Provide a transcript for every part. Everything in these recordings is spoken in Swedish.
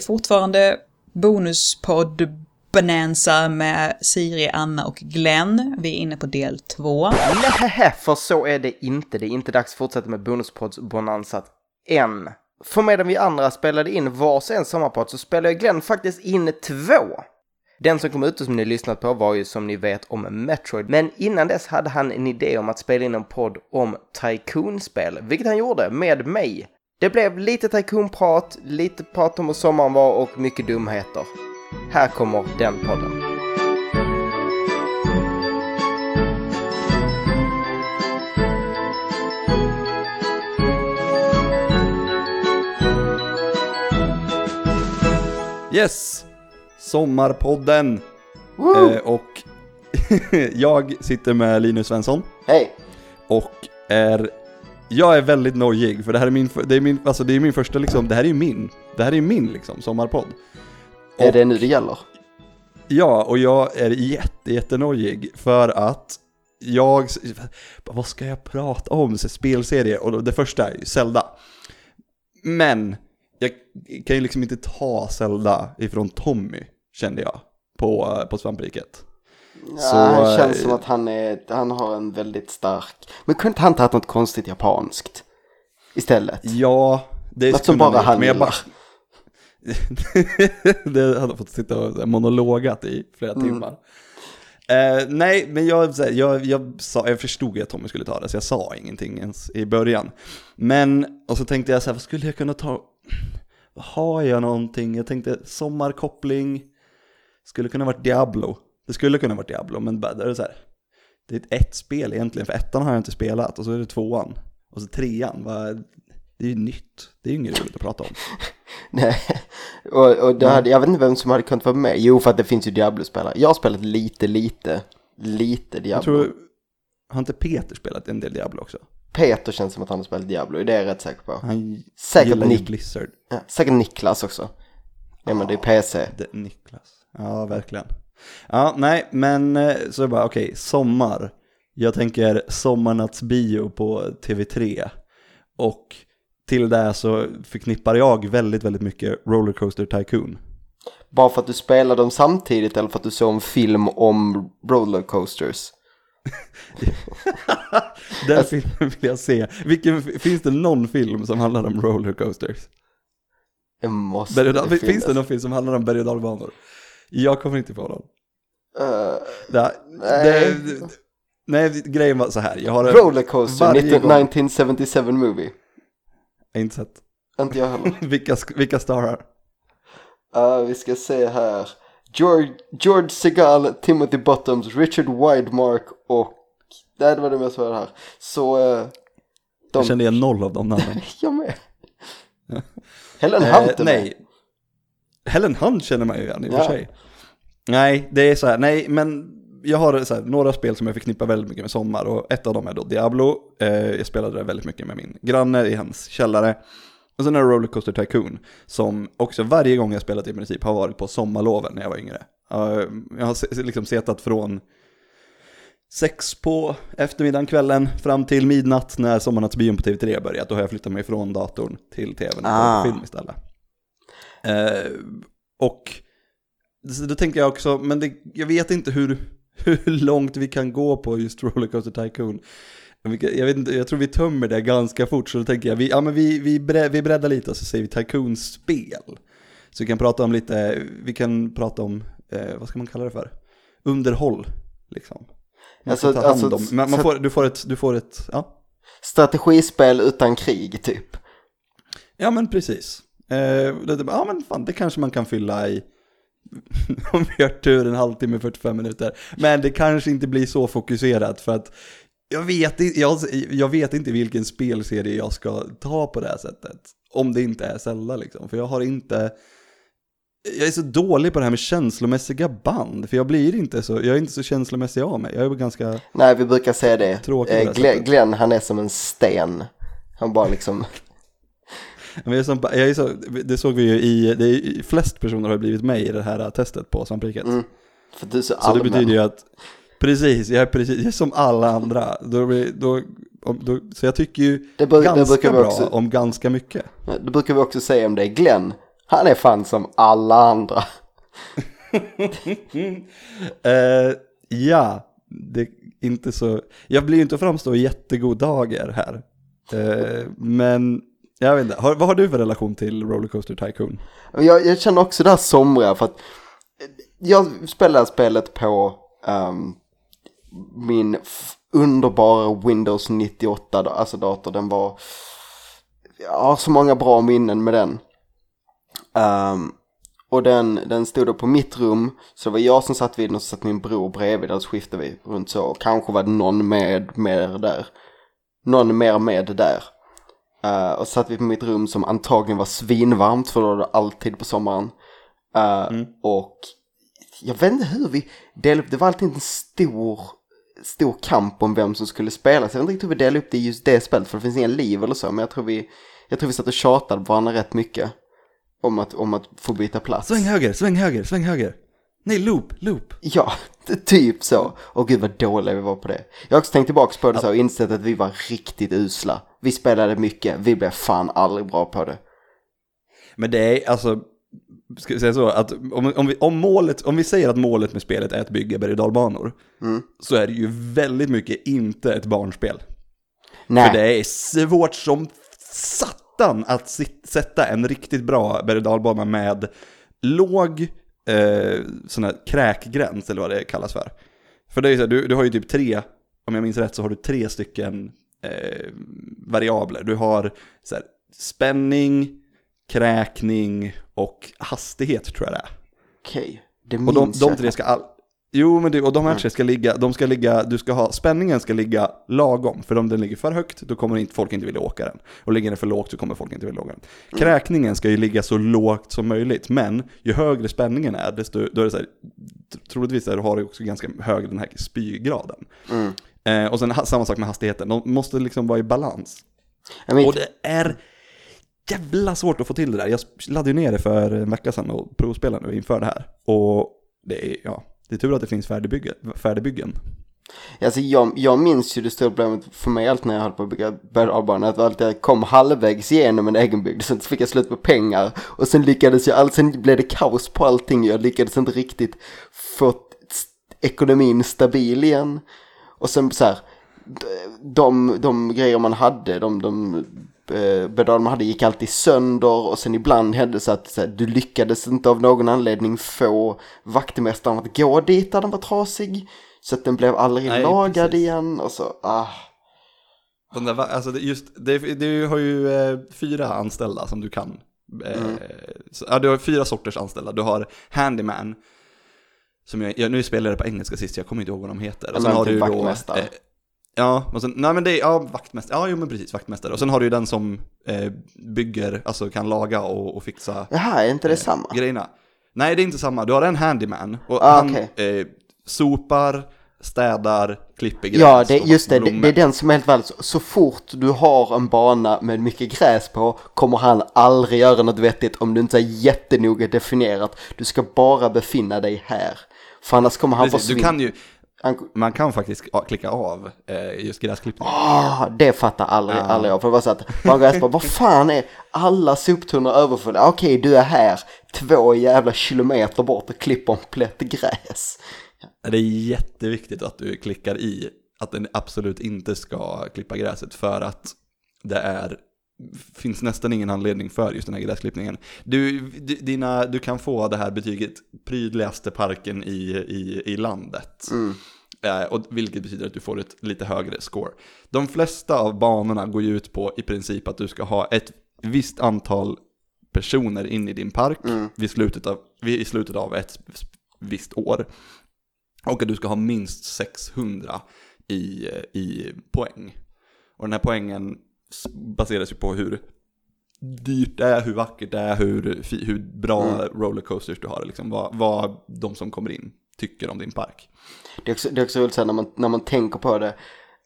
Det är fortfarande bonuspodd Bonanza med Siri, Anna och Glenn. Vi är inne på del två. Nej, för så är det inte. Det är inte dags att fortsätta med bonuspods Bonanza än. För medan vi andra spelade in varsin sommarpodd så spelade Glenn faktiskt in två. Den som kom ut och som ni lyssnat på var ju som ni vet om Metroid, men innan dess hade han en idé om att spela in en podd om Tycoon-spel, vilket han gjorde med mig. Det blev lite Tycoon-prat, lite prat om hur sommaren var och mycket dumheter. Här kommer den podden. Yes! Sommarpodden! Eh, och jag sitter med Linus Svensson Hej! och är jag är väldigt nojig för det här är min, det är min, alltså det är min första liksom, det här är ju min, det här är min liksom sommarpodd. Är Och- det nu det gäller? Ja, och jag är jätte, jättenojig för att jag, vad ska jag prata om? Spelserie, och det första är ju Zelda. Men jag kan ju liksom inte ta Zelda ifrån Tommy, kände jag, på, på svampriket. Ja, Så, han känns eh, som att han, är, han har en väldigt stark... Men kunde inte han tagit något konstigt japanskt? Istället? Ja, det Något som bara han men jag bara, det hade fått sitta och monologat i flera Mm. timmar. Eh, nej, men jag, jag, jag, sa, jag förstod ju att Tommy skulle ta det, så jag sa ingenting ens i början. Men, och så tänkte jag så här, vad skulle jag kunna ta? Har jag någonting? Jag tänkte sommarkoppling, skulle kunna varit Diablo. Det skulle kunna varit Diablo, men det är så här. Det är ett, spel egentligen, för ettan har jag inte spelat, och så är det tvåan. Och så trean, vad, det är ju nytt. Det är ju inget roligt att prata om. Nej, och, och det hade, jag vet inte vem som hade kunnat vara med. Jo, för att det finns ju Diablo-spelare. Jag har spelat lite, lite, lite Diablo. Jag tror, har inte Peter spelat en del Diablo också? Peter känns som att han har spelat Diablo, det är jag rätt säker på. Han Säkert Nick. Blizzard. Ja, säkert Niklas också. Ja, men det är PC. Det, Niklas. Ja, verkligen. Ja, nej, men eh, så jag bara, okej, sommar. Jag tänker sommarnattsbio på TV3. Och till det så förknippar jag väldigt, väldigt mycket Rollercoaster Tycoon. Bara för att du spelar dem samtidigt eller för att du såg en film om rollercoasters? Den filmen vill jag se. Vilken, finns det någon film som handlar om rollercoasters? Det måste Berg det finns det finnas. någon film som handlar om berg och dalbanor? Jag kommer inte på någon. Eh, Det, Nej. det, nej, grejen var så här. Jag har rollercoaster, 19, gång- 1977 movie. Inte sett. Inte jag heller. vilka, vilka starar? Uh, vi ska se här. George, George Segal, Timothy Bottoms, Richard Widemark och... Nej, det var det jag sa här. Så... Uh, de... Jag kände igen noll av de namnen. Jag med. Helen Eh, Hunt med. nej. Helen Hunt känner man ju igen i och Ja. för sig. Nej, det är så här, nej, men jag har så här, några spel som jag förknippar väldigt mycket med sommar och ett av dem är då Diablo. Eh, jag spelade det väldigt mycket med min granne i hans källare. Och sen är det Rollercoaster Tycoon, som också varje gång jag spelat i princip har varit på sommarloven när jag var yngre. Eh, jag har liksom setat från sex på eftermiddagen, kvällen, fram till midnatt när sommarnattsbion på TV3 börjat. Då har jag flyttat mig från datorn till tvn och Ah. film istället. Eh, och då tänker jag också, men det, jag vet inte hur, hur långt vi kan gå på just Rollercoaster Tycoon. Jag, vet inte, jag tror vi tömmer det ganska fort, så då tänker jag, vi, ja, men vi, vi, bre, vi breddar lite och så säger vi Tycoon-spel. Så vi kan prata om lite, vi kan prata om, eh, vad ska man kalla det för? Underhåll, liksom. Man Alltså- ta hand alltså, om, man, man får, du får ett, du får ett, ja. Strategispel utan krig, typ. Ja men precis. Eh, det, det, ja men fan, det kanske man kan fylla i, om vi har tur, en halvtimme, 45 minuter. Men det kanske inte blir så fokuserat för att jag vet, jag, jag vet inte vilken spelserie jag ska ta på det här sättet. Om det inte är Zelda liksom. För jag har inte, jag är så dålig på det här med känslomässiga band. För jag blir inte så, jag är inte så känslomässig av mig. Jag är ganska, Nej, vi brukar säga det. Tråkigt på Eh. Glenn, han är som en sten. Han bara liksom... Men jag är som, jag är så, det såg vi ju i, det är, flest personer har blivit med i det här testet på svampriket. Mm, för du är så, Så det betyder ju att, precis, jag är precis jag är som alla andra. Då, blir- då, om, då, så jag tycker ju Det det ganska brukar vi bra också- om ganska mycket. Det brukar vi också säga om det. Glenn, Han är fan som alla andra. Eh, ja, det är inte så... Jag blir ju inte att framstå i jättegod dager här. Eh, men jag vet inte, har, vad har du för relation till Rollercoaster Tycoon? Jag, jag känner också det här somriga för att jag spelade spelet på um, min underbara Windows 98, alltså dator. Den var, jag har så många bra minnen med den. Um, och den, den stod då på mitt rum, så det var jag som satt vid den och så satt min bror bredvid, och så skiftade vi runt så. Kanske var det någon med, med där. Någon mer med där. Eh, och satt vi på mitt rum som antagligen var svinvarmt för då var det alltid på sommaren. Eh, Och jag vet inte hur vi delade upp, det var alltid en stor, stor kamp om vem som skulle spela. Så jag vet inte riktigt hur vi delade upp det i just det spelet för det finns inga liv eller så. Men jag tror vi, jag tror vi satt och tjatade på varandra rätt mycket. Om att, om att få byta plats. Sväng höger, sväng höger, sväng höger. Nej, loop, loop. Ja, typ så. Och gud vad dåliga vi var på det. Jag har också tänkt tillbaka på det så och insett att vi var riktigt usla. Vi spelade mycket, vi blev fan aldrig bra på det. Men det är alltså, ska vi säga så, att om, om, vi, om, målet, om vi säger att målet med spelet är att bygga berg dalbanor, så är det ju väldigt mycket inte ett barnspel. Nej, För det är svårt som satan att sit, sätta en riktigt bra berg dalbana med låg eh, sån här kräkgräns, eller vad det kallas för. För det är ju så här, du, du har ju typ tre, om jag minns rätt så har du tre stycken eh, variabler. Du har så här, spänning, kräkning och hastighet tror jag det är. okej. Det Och de, minns de tre ska all... Jo, men det, och de här tre ska ligga, de ska ligga, du ska ha, spänningen ska ligga lagom, för om den ligger för högt, då kommer inte, folk inte vilja åka den. Och ligger den för lågt så kommer folk inte vilja åka den. Kräkningen ska ju ligga så lågt som möjligt, men ju högre spänningen är, desto, då är det så här, troligtvis är, har du också ganska hög den här spygraden. Eh, och sen samma sak med hastigheten, de måste liksom vara i balans. Minns, Och det är jävla svårt att få till det där. Jag laddade ju ner det för en vecka sedan och provspelade nu inför det här. Och det är, ja, det är tur att det finns färdigbygge, färdigbyggen. Alltså jag, jag minns ju det stora problemet för mig allt när jag höll på att bygga berg att alltid jag kom halvvägs igenom en egenbygd, sen fick jag slut på pengar och sen lyckades jag, alltså, sen blev det kaos på allting, jag lyckades inte riktigt få ekonomin stabil igen. Och sen så här, de, de grejer man hade, de, de eh, bedal man hade gick alltid sönder och sen ibland hände det så att så här, du lyckades inte av någon anledning få vaktmästaren att gå dit där den var trasig. Så att den blev aldrig Nej, lagad precis. igen och så, ah. De där, alltså just, det, du har ju eh, fyra anställda som du kan. Eh, så, ja, du har fyra sorters anställda. Du har handyman, som jag, jag, nu spelar jag på engelska sist, jag kommer inte ihåg vad de heter. Och sen har typ du då, vaktmästare. eh, ja, och sen, nej men det är, ja, vaktmästare, ja jo men precis, vaktmästare. Och sen har du ju den som eh, bygger, alltså kan laga och, och fixa Jaha, är inte det samma? grejerna. Nej, det är inte samma. Du har en handyman och Ah, han okej. eh, sopar, städar, klipper gräs. Ja, det, just det, det, det är den som är helt värd. Så, så fort du har en bana med mycket gräs på kommer han aldrig göra något vettigt om du inte är jättenoga definierat. Du ska bara befinna dig här. För annars kommer han Precis, du kan ju, man kan faktiskt ja, klicka av eh, just gräsklippning. ah, det fattar aldrig, aldrig jag. För det var så att man gräs på, vad fan är alla soptunnor överfulla? Okej, du är här två jävla kilometer bort och klipper en plätt gräs. Det är jätteviktigt att du klickar i att den absolut inte ska klippa gräset för att det är finns nästan ingen anledning för just den här gräsklippningen. Du, dina, du kan få det här betyget prydligaste parken i, i, i landet. Eh, och vilket betyder att du får ett lite högre score. De flesta av banorna går ju ut på i princip att du ska ha ett visst antal personer in i din park vid slutet av, vid, i slutet av ett visst år. Och att du ska ha minst 600 i, i poäng. Och den här poängen baseras ju på hur dyrt det är, hur vackert det är, hur, hur bra rollercoasters du har. Liksom, vad, vad de som kommer in tycker om din park. Det är också, det är också roligt så här när man, när man tänker på det.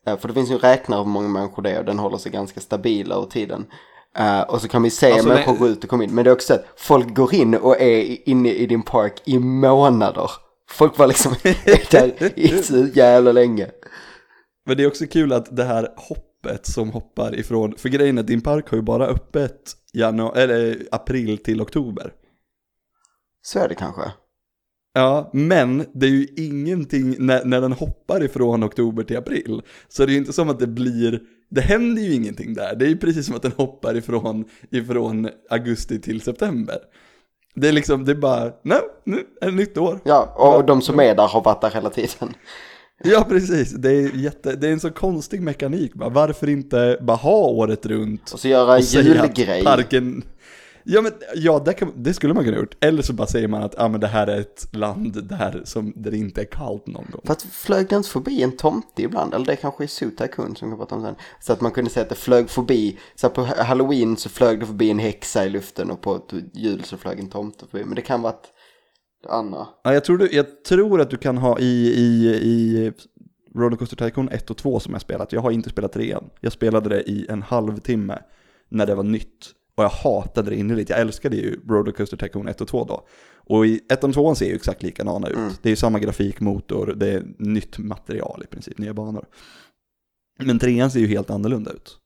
eh, För det finns ju en räknare hur många människor det är och den håller sig ganska stabil över tiden. Eh, och så kan vi se Alltså, människor det- gå ut och komma in. Men det är också så att folk går in och är inne i din park i månader. Folk var liksom är där i så jävla länge. Men det är också kul att det här hoppet som hoppar ifrån, för grejen är din park har ju bara öppet janu- eller april till oktober. Så är det kanske. Ja, men det är ju ingenting när, när den hoppar ifrån oktober till april. Så det är ju inte som att det blir, det händer ju ingenting där. Det är ju precis som att den hoppar ifrån, ifrån augusti till september. Det är liksom, det är bara, nej, nu är det nytt år. Ja, och de som är där har varit där hela tiden. Ja, precis. Det är, jätte, det är en så konstig mekanik. Bara. Varför inte bara ha året runt? Och så göra en julgrej. Parken... Ja, men, ja det, kan, det skulle man kunna gjort. Eller så bara säger man att ah, men det här är ett land där, som, där det inte är kallt någon gång. För att flög det inte förbi en tomte ibland? Eller det kanske är Tycoon som vi prata om sen. Så att man kunde säga att det flög förbi. Så på halloween så flög det förbi en häxa i luften och på jul så flög en tomte förbi. Men det kan vara att andra. Ja, jag, tror du, jag tror att du kan ha i, i, i Rollercoaster Tycoon 1 och 2 som jag spelat. Jag har inte spelat 3 Jag spelade det i en halvtimme när det var nytt. Och jag hatade det innerligt. Jag älskade ju Rollercoaster Tycoon 1 och 2 då. Och i 1 och 2 ser ju exakt likadana ut. Mm. Det är ju samma grafikmotor, det är nytt material i princip, nya banor. Men 3 ser ju helt annorlunda ut.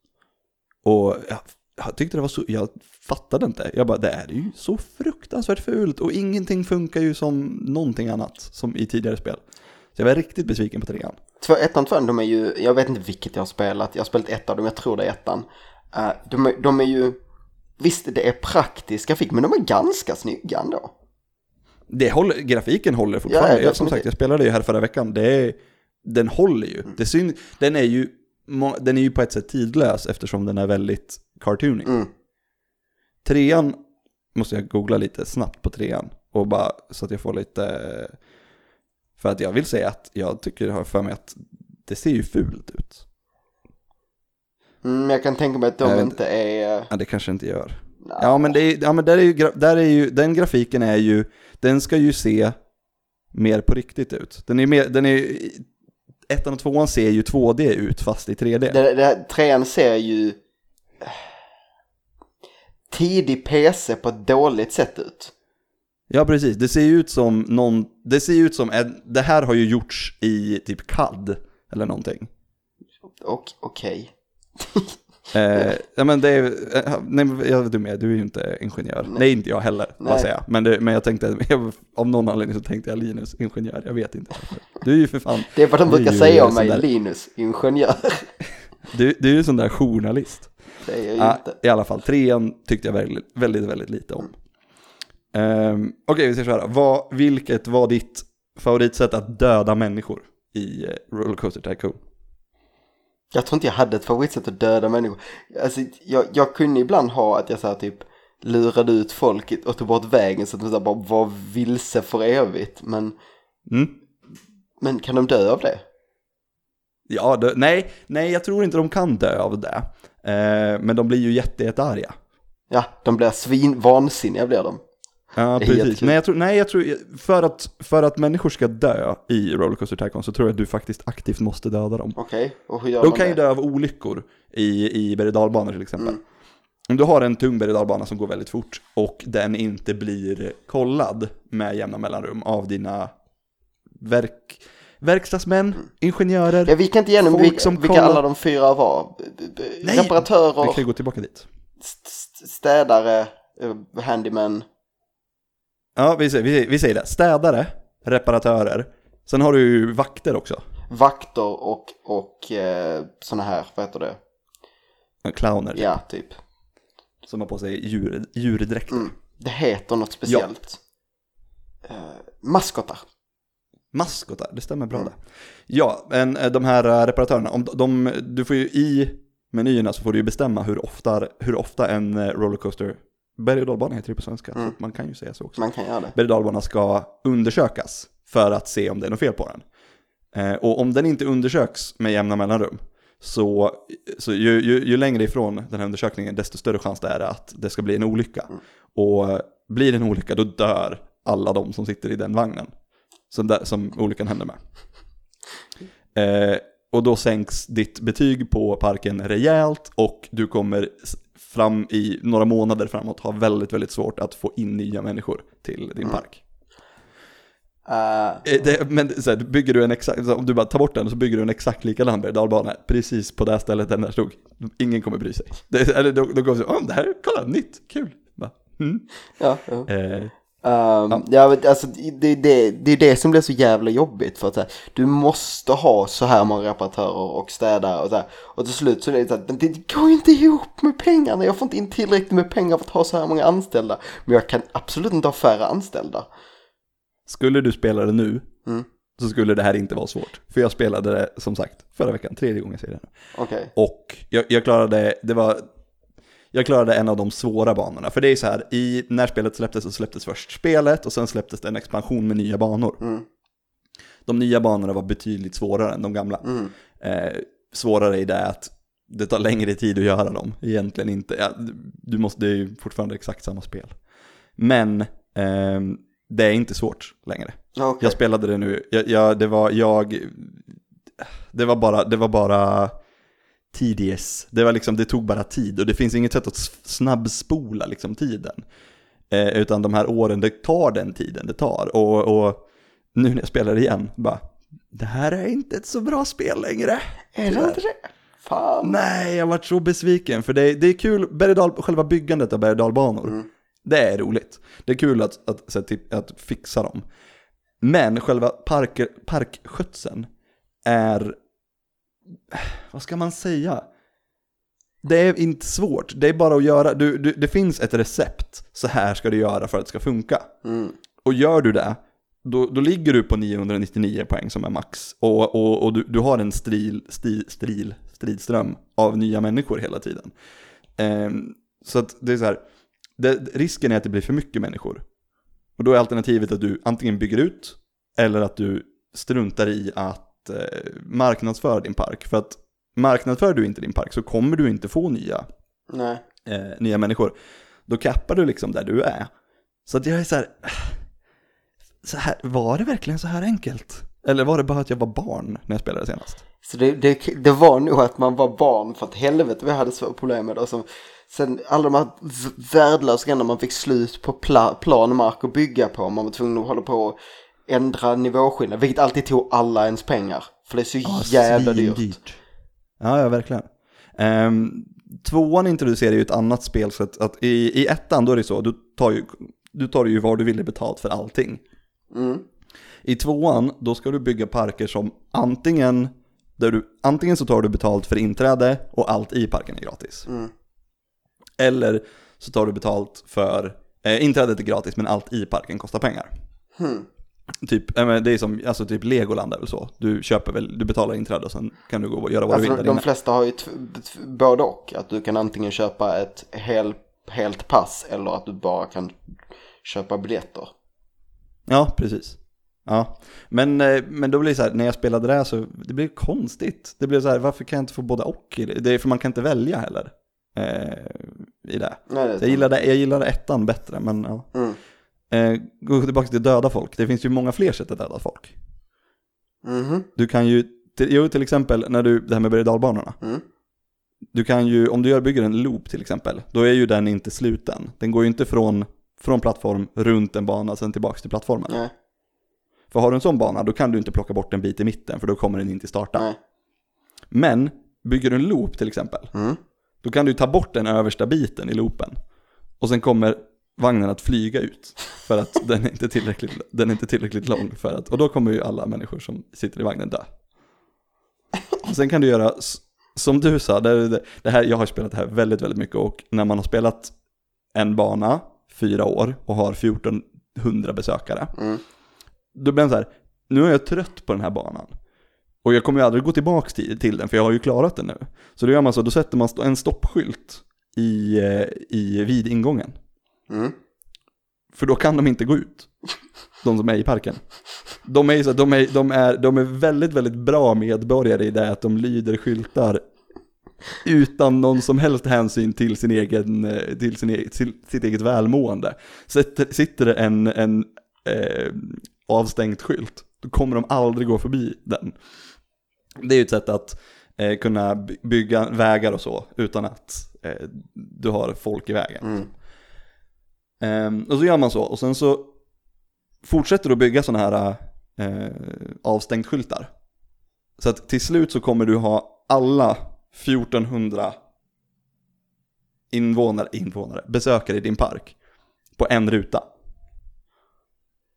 Och jag, jag tyckte det var så, jag fattade inte. Jag bara, det är ju så fruktansvärt fult och ingenting funkar ju som någonting annat som i tidigare spel. Så jag var riktigt besviken på trean. Två, ettan och tvåan, de är ju, jag vet inte vilket jag har spelat. Jag har spelat ett av dem, jag tror det är ettan. Uh, de, är, de är ju, visst det är praktisk grafik, men de är ganska snygga ändå. Det håller, grafiken håller fortfarande. Ja, jag, som sagt, jag spelade ju här förra veckan. Det är, den håller ju. Mm. Det syn, den, är ju den är ju på ett sätt tidlös eftersom den är väldigt cartoonig. Mm. Trean måste jag googla lite snabbt på trean. Och bara så att jag får lite... För att jag vill säga att jag tycker, har för mig att det ser ju fult ut. Mm, jag kan tänka mig att de vet inte är... Ja, det kanske inte gör. Nej. Ja, men, det är, ja, men där är ju, där är ju, den grafiken är ju, den ska ju se mer på riktigt ut. Den är mer, den är, ettan och tvåan ser ju 2D ut fast i 3D. Det, det, trean ser ju tidig PC på ett dåligt sätt ut. Ja, precis. Det ser ju ut som någon, det ser ut som, en, det här har ju gjorts i typ CAD eller någonting. Okej. Eh, ja men det är, eh, nej men jag vet du med, du är ju inte ingenjör. Nej, inte jag heller, vad Nej. säger jag. Men, det, men jag tänkte, jag, av någon anledning så tänkte jag Linus, ingenjör, jag vet inte. Du är ju för fan, Det är vad de brukar säga om mig, där- Linus, ingenjör. du, du är ju sån där journalist. Det är jag Ja, inte. I alla fall, trean tyckte jag väldigt, väldigt, väldigt lite om. Ehm, Okej, vi säger så här. Vad, vilket var ditt favoritsätt att döda människor i eh, Rollercoaster Tycoon? Jag tror inte jag hade ett favoritsätt att döda människor. Alltså, jag, jag kunde ibland ha att jag så här, typ lurade ut folk och tog bort vägen så att de så här, bara var vilse för evigt. Men, Mm? men kan de dö av det? Ja, det, nej, nej, jag tror inte de kan dö av det. Eh, men de blir ju jätte, jättearga. Ja, de blir svin, vansinniga blir de. Ja, precis. Nej, jag tror, nej, jag tror, för att, för att människor ska dö i Rollercoaster Tycoon så tror jag att du faktiskt aktivt måste döda dem. Okej, och hur gör De man kan ju dö av olyckor i, i berg till exempel. Mm. Om du har en tung berg som går väldigt fort och den inte blir kollad med jämna mellanrum av dina verk, verkstadsmän, ingenjörer. Ja, vi kan inte igenom Folk vilka, som vilka alla de fyra var. Nej, Reparatörer, Vi kan ju gå tillbaka dit. st- st- städare, eh, handyman. Ja, vi säger, vi, säger, vi säger det. Städare, reparatörer. Sen har du ju vakter också. vakter och, och eh, såna här, vad heter det? Clowner. Ja, typ. Som har på sig djur, djurdräkter. Mm. Det heter något speciellt. Eh, maskotar. Maskotar, det stämmer bra Mm. det. Ja, men eh, de här eh, reparatörerna, om de, de, du får ju i menyerna så får du ju bestämma hur ofta, hur ofta en eh, rollercoaster, berg och dalbana heter det på svenska, Mm. så man kan ju säga så också. Man kan göra det. Berg och dalbana ska undersökas för att se om det är något fel på den. Eh, och om den inte undersöks med jämna mellanrum, så, så ju, ju, ju längre ifrån den här undersökningen, desto större chans det är att det ska bli en olycka. Mm. Och eh, blir det en olycka, då dör alla de som sitter i den vagnen. Som, där, som olyckan händer med. Eh, och då sänks ditt betyg på parken rejält och du kommer fram i några månader framåt ha väldigt, väldigt svårt att få in nya människor till din Mm. park. Eh, Det, men så här, bygger du en exakt, om du bara tar bort den så bygger du en exakt likadan berg dalbana precis på det stället den där stod. Ingen kommer bry sig. Det, eller då, då går det så, oh, det här, kolla, nytt, kul. Bara, mm. ja, ja. eh, Um, ja. men alltså, det, det, det är det som blir så jävla jobbigt för att här, du måste ha så här många reparatörer och städare och så här, och till slut så är det så här, men det går ju inte ihop med pengarna, jag får inte in tillräckligt med pengar för att ha så här många anställda, men jag kan absolut inte ha färre anställda. Skulle du spela det nu Mm. så skulle det här inte vara svårt. För jag spelade det som sagt förra veckan, tredje gången jag säger det. Okej. Och jag, jag klarade, det var, jag klarade en av de svåra banorna. För det är så här, i, när spelet släpptes så släpptes först spelet och sen släpptes det en expansion med nya banor. Mm. De nya banorna var betydligt svårare än de gamla. Mm. Eh, svårare i det att det tar längre tid att göra dem. Egentligen inte, ja, du måste, det är ju fortfarande exakt samma spel. Men ehm, det är inte svårt längre. Okej. Jag spelade det nu, jag, jag, det var jag, det var bara, det var bara tedious. Det var liksom, det tog bara tid och det finns inget sätt att snabbspola liksom tiden. Eh, utan de här åren, det tar den tiden det tar. Och, och nu när jag spelar igen, bara, det här är inte ett så bra spel längre. Är det inte det? Fan. Nej, jag varit så besviken för det, det är kul, berg och dal, själva byggandet av berg dalbanor. Mm. Det är roligt. Det är kul att, att, att, att, att fixa dem. Men själva park, parkskötseln är, vad ska man säga? Det är inte svårt, det är bara att göra, du, du, det finns ett recept, så här ska du göra för att det ska funka. Mm. Och gör du det, då, då ligger du på 999 poäng som är max. Och, och, och du, du har en stril, stil, stril, stridström av nya människor hela tiden. Ehm, så att det är så här, det, risken är att det blir för mycket människor. Och då är alternativet att du antingen bygger ut, eller att du struntar i att eh, marknadsföra din park. För att marknadsför du inte din park så kommer du inte få nya eh, nya människor, då kappar du liksom där du är. Så att jag är så här, så här, var det verkligen så här enkelt? Eller var det bara att jag var barn när jag spelade senast? Så det, det, det var nog att man var barn för att helvete vi hade så problem med det. Och så, sen alla de här värdelösa grejerna man fick slut på pla, plan mark att bygga på. Man var tvungen att hålla på och ändra nivåskillnad. Vilket alltid tog alla ens pengar. För det är så jävla dyrt. Svindyrt. Ja, ja, verkligen. Um, tvåan introducerar ju ett annat spel, så att, i, i ettan då är det så, du tar ju, du tar ju vad du ville betalt för allting. Mm. I tvåan, då ska du bygga parker som antingen, där du, antingen så tar du betalt för inträde och allt i parken är gratis. Mm. Eller så tar du betalt för, eh, inträdet är gratis men allt i parken kostar pengar. Hmm. Typ, det är som, alltså typ Legoland är väl så. Du köper väl, du betalar inträde och sen kan du gå och göra vad du Alltså vill de, inne. flesta har ju både och. Att du kan antingen köpa ett hel, helt pass eller att du bara kan köpa biljetter. Ja, precis. Ja, men, eh, men då blir det så här, när jag spelade det här så, det blev konstigt. Det blev så här, varför kan jag inte få både och i det? Det är för man kan inte välja heller. Eh, I det. Nej, det Jag gillade, jag gillade ettan bättre, men ja. Mm. Eh, gå tillbaka till döda folk. Det finns ju många fler sätt att döda folk. Mhm. Du kan ju, till, jo till exempel när du, det här med berg dalbanorna. Mm. Du kan ju, om du gör, bygger en loop till exempel, då är ju den inte sluten. Den går ju inte från, från plattform runt en bana sen tillbaka till plattformen. Nej. För har du en sån bana, då kan du inte plocka bort en bit i mitten, för då kommer den inte starta. Men, bygger du en loop till exempel, Mm. då kan du ta bort den översta biten i loopen. Och sen kommer vagnen att flyga ut. För att den är inte tillräckligt, den är inte tillräckligt lång. För att, och då kommer ju alla människor som sitter i vagnen dö. Och sen kan du göra, som du sa, det, det, det här, jag har spelat det här väldigt, väldigt mycket. Och när man har spelat en bana, fyra år, och har 1400 besökare. Mm. Då blir den så här, nu är jag trött på den här banan. Och jag kommer ju aldrig gå tillbaka till, till den, för jag har ju klarat den nu. Så då gör man så, då sätter man en stoppskylt i, eh, i vid ingången. Mm. För då kan de inte gå ut. De som är i parken. De är, så, de är, de är, de är väldigt, väldigt bra medborgare i det att de lyder skyltar utan någon som helst hänsyn till sin egen, eh, till, sin egen, till sitt eget välmående. Sitter, sitter det en, en eh, avstängt skylt, då kommer de aldrig gå förbi den. Det är ju ett sätt att eh, kunna by- bygga vägar och så utan att eh, du har folk i vägen. Mm. Ehm, och så gör man så, och sen så fortsätter du att bygga sådana här eh, avstängt skyltar. Så att till slut så kommer du ha alla 1400 invånare, invånare, besökare i din park på en ruta.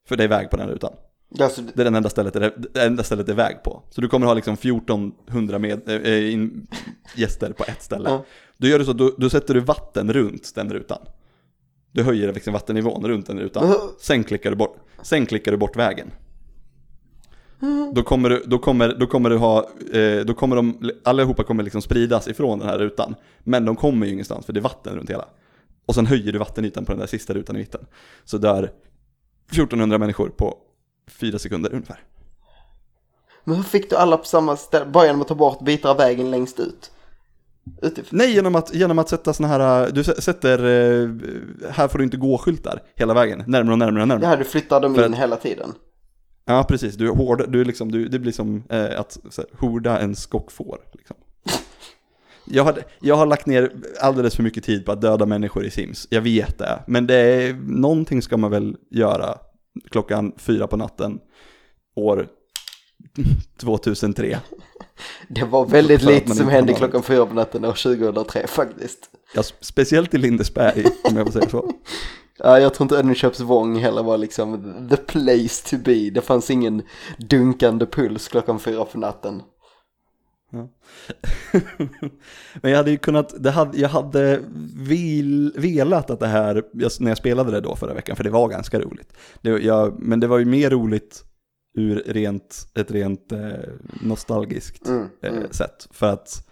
För det är väg på den rutan. Alltså, Det är den enda stället det är, det enda stället det är väg på. Så du kommer ha liksom 1400 med, äh, in, gäster på ett ställe. Ja. Då gör du så, då, då sätter du vatten runt den rutan. Du höjer liksom vattennivån runt den rutan. Men- Sen klickar du bort, sen klickar du bort vägen. Då kommer du, då kommer, då kommer du ha, eh, då kommer de, allihopa kommer liksom spridas ifrån den här rutan. Men de kommer ju ingenstans för det är vatten runt hela. Och sen höjer du vattenytan på den där sista rutan i mitten. Så där 1400 människor på fyra sekunder ungefär. men hur fick du alla på samma ställe? Bara genom att ta bort bitar av vägen längst ut? Utifrån? Nej, genom att, genom att sätta såna här, du sä- sätter, eh, här får du inte gå-skyltar hela vägen, närmare och närmare och närmare. Ja, du flyttar dem För in att- hela tiden. Ja, precis. Du är hård, du är liksom, du, det blir som eh, att så här, horda en skockfår. Liksom. Jag, har, jag har lagt ner alldeles för mycket tid på att döda människor i Sims, jag vet det. Men det är, någonting ska man väl göra klockan fyra på natten, år 2003. Det var väldigt lite som hände klockan fyra på natten år 2003 faktiskt. Ja, speciellt i Lindesberg, om jag får säga så. Ja, jag tror inte Önneköpsvång heller var liksom the place to be. Det fanns ingen dunkande puls klockan fyra på natten. Men jag hade ju kunnat, det hade, jag hade vil, velat att det här, när jag spelade det då förra veckan, för det var ganska roligt. Det, jag, men det var ju mer roligt ur rent, ett rent eh, nostalgiskt Mm, eh, mm. sätt. För att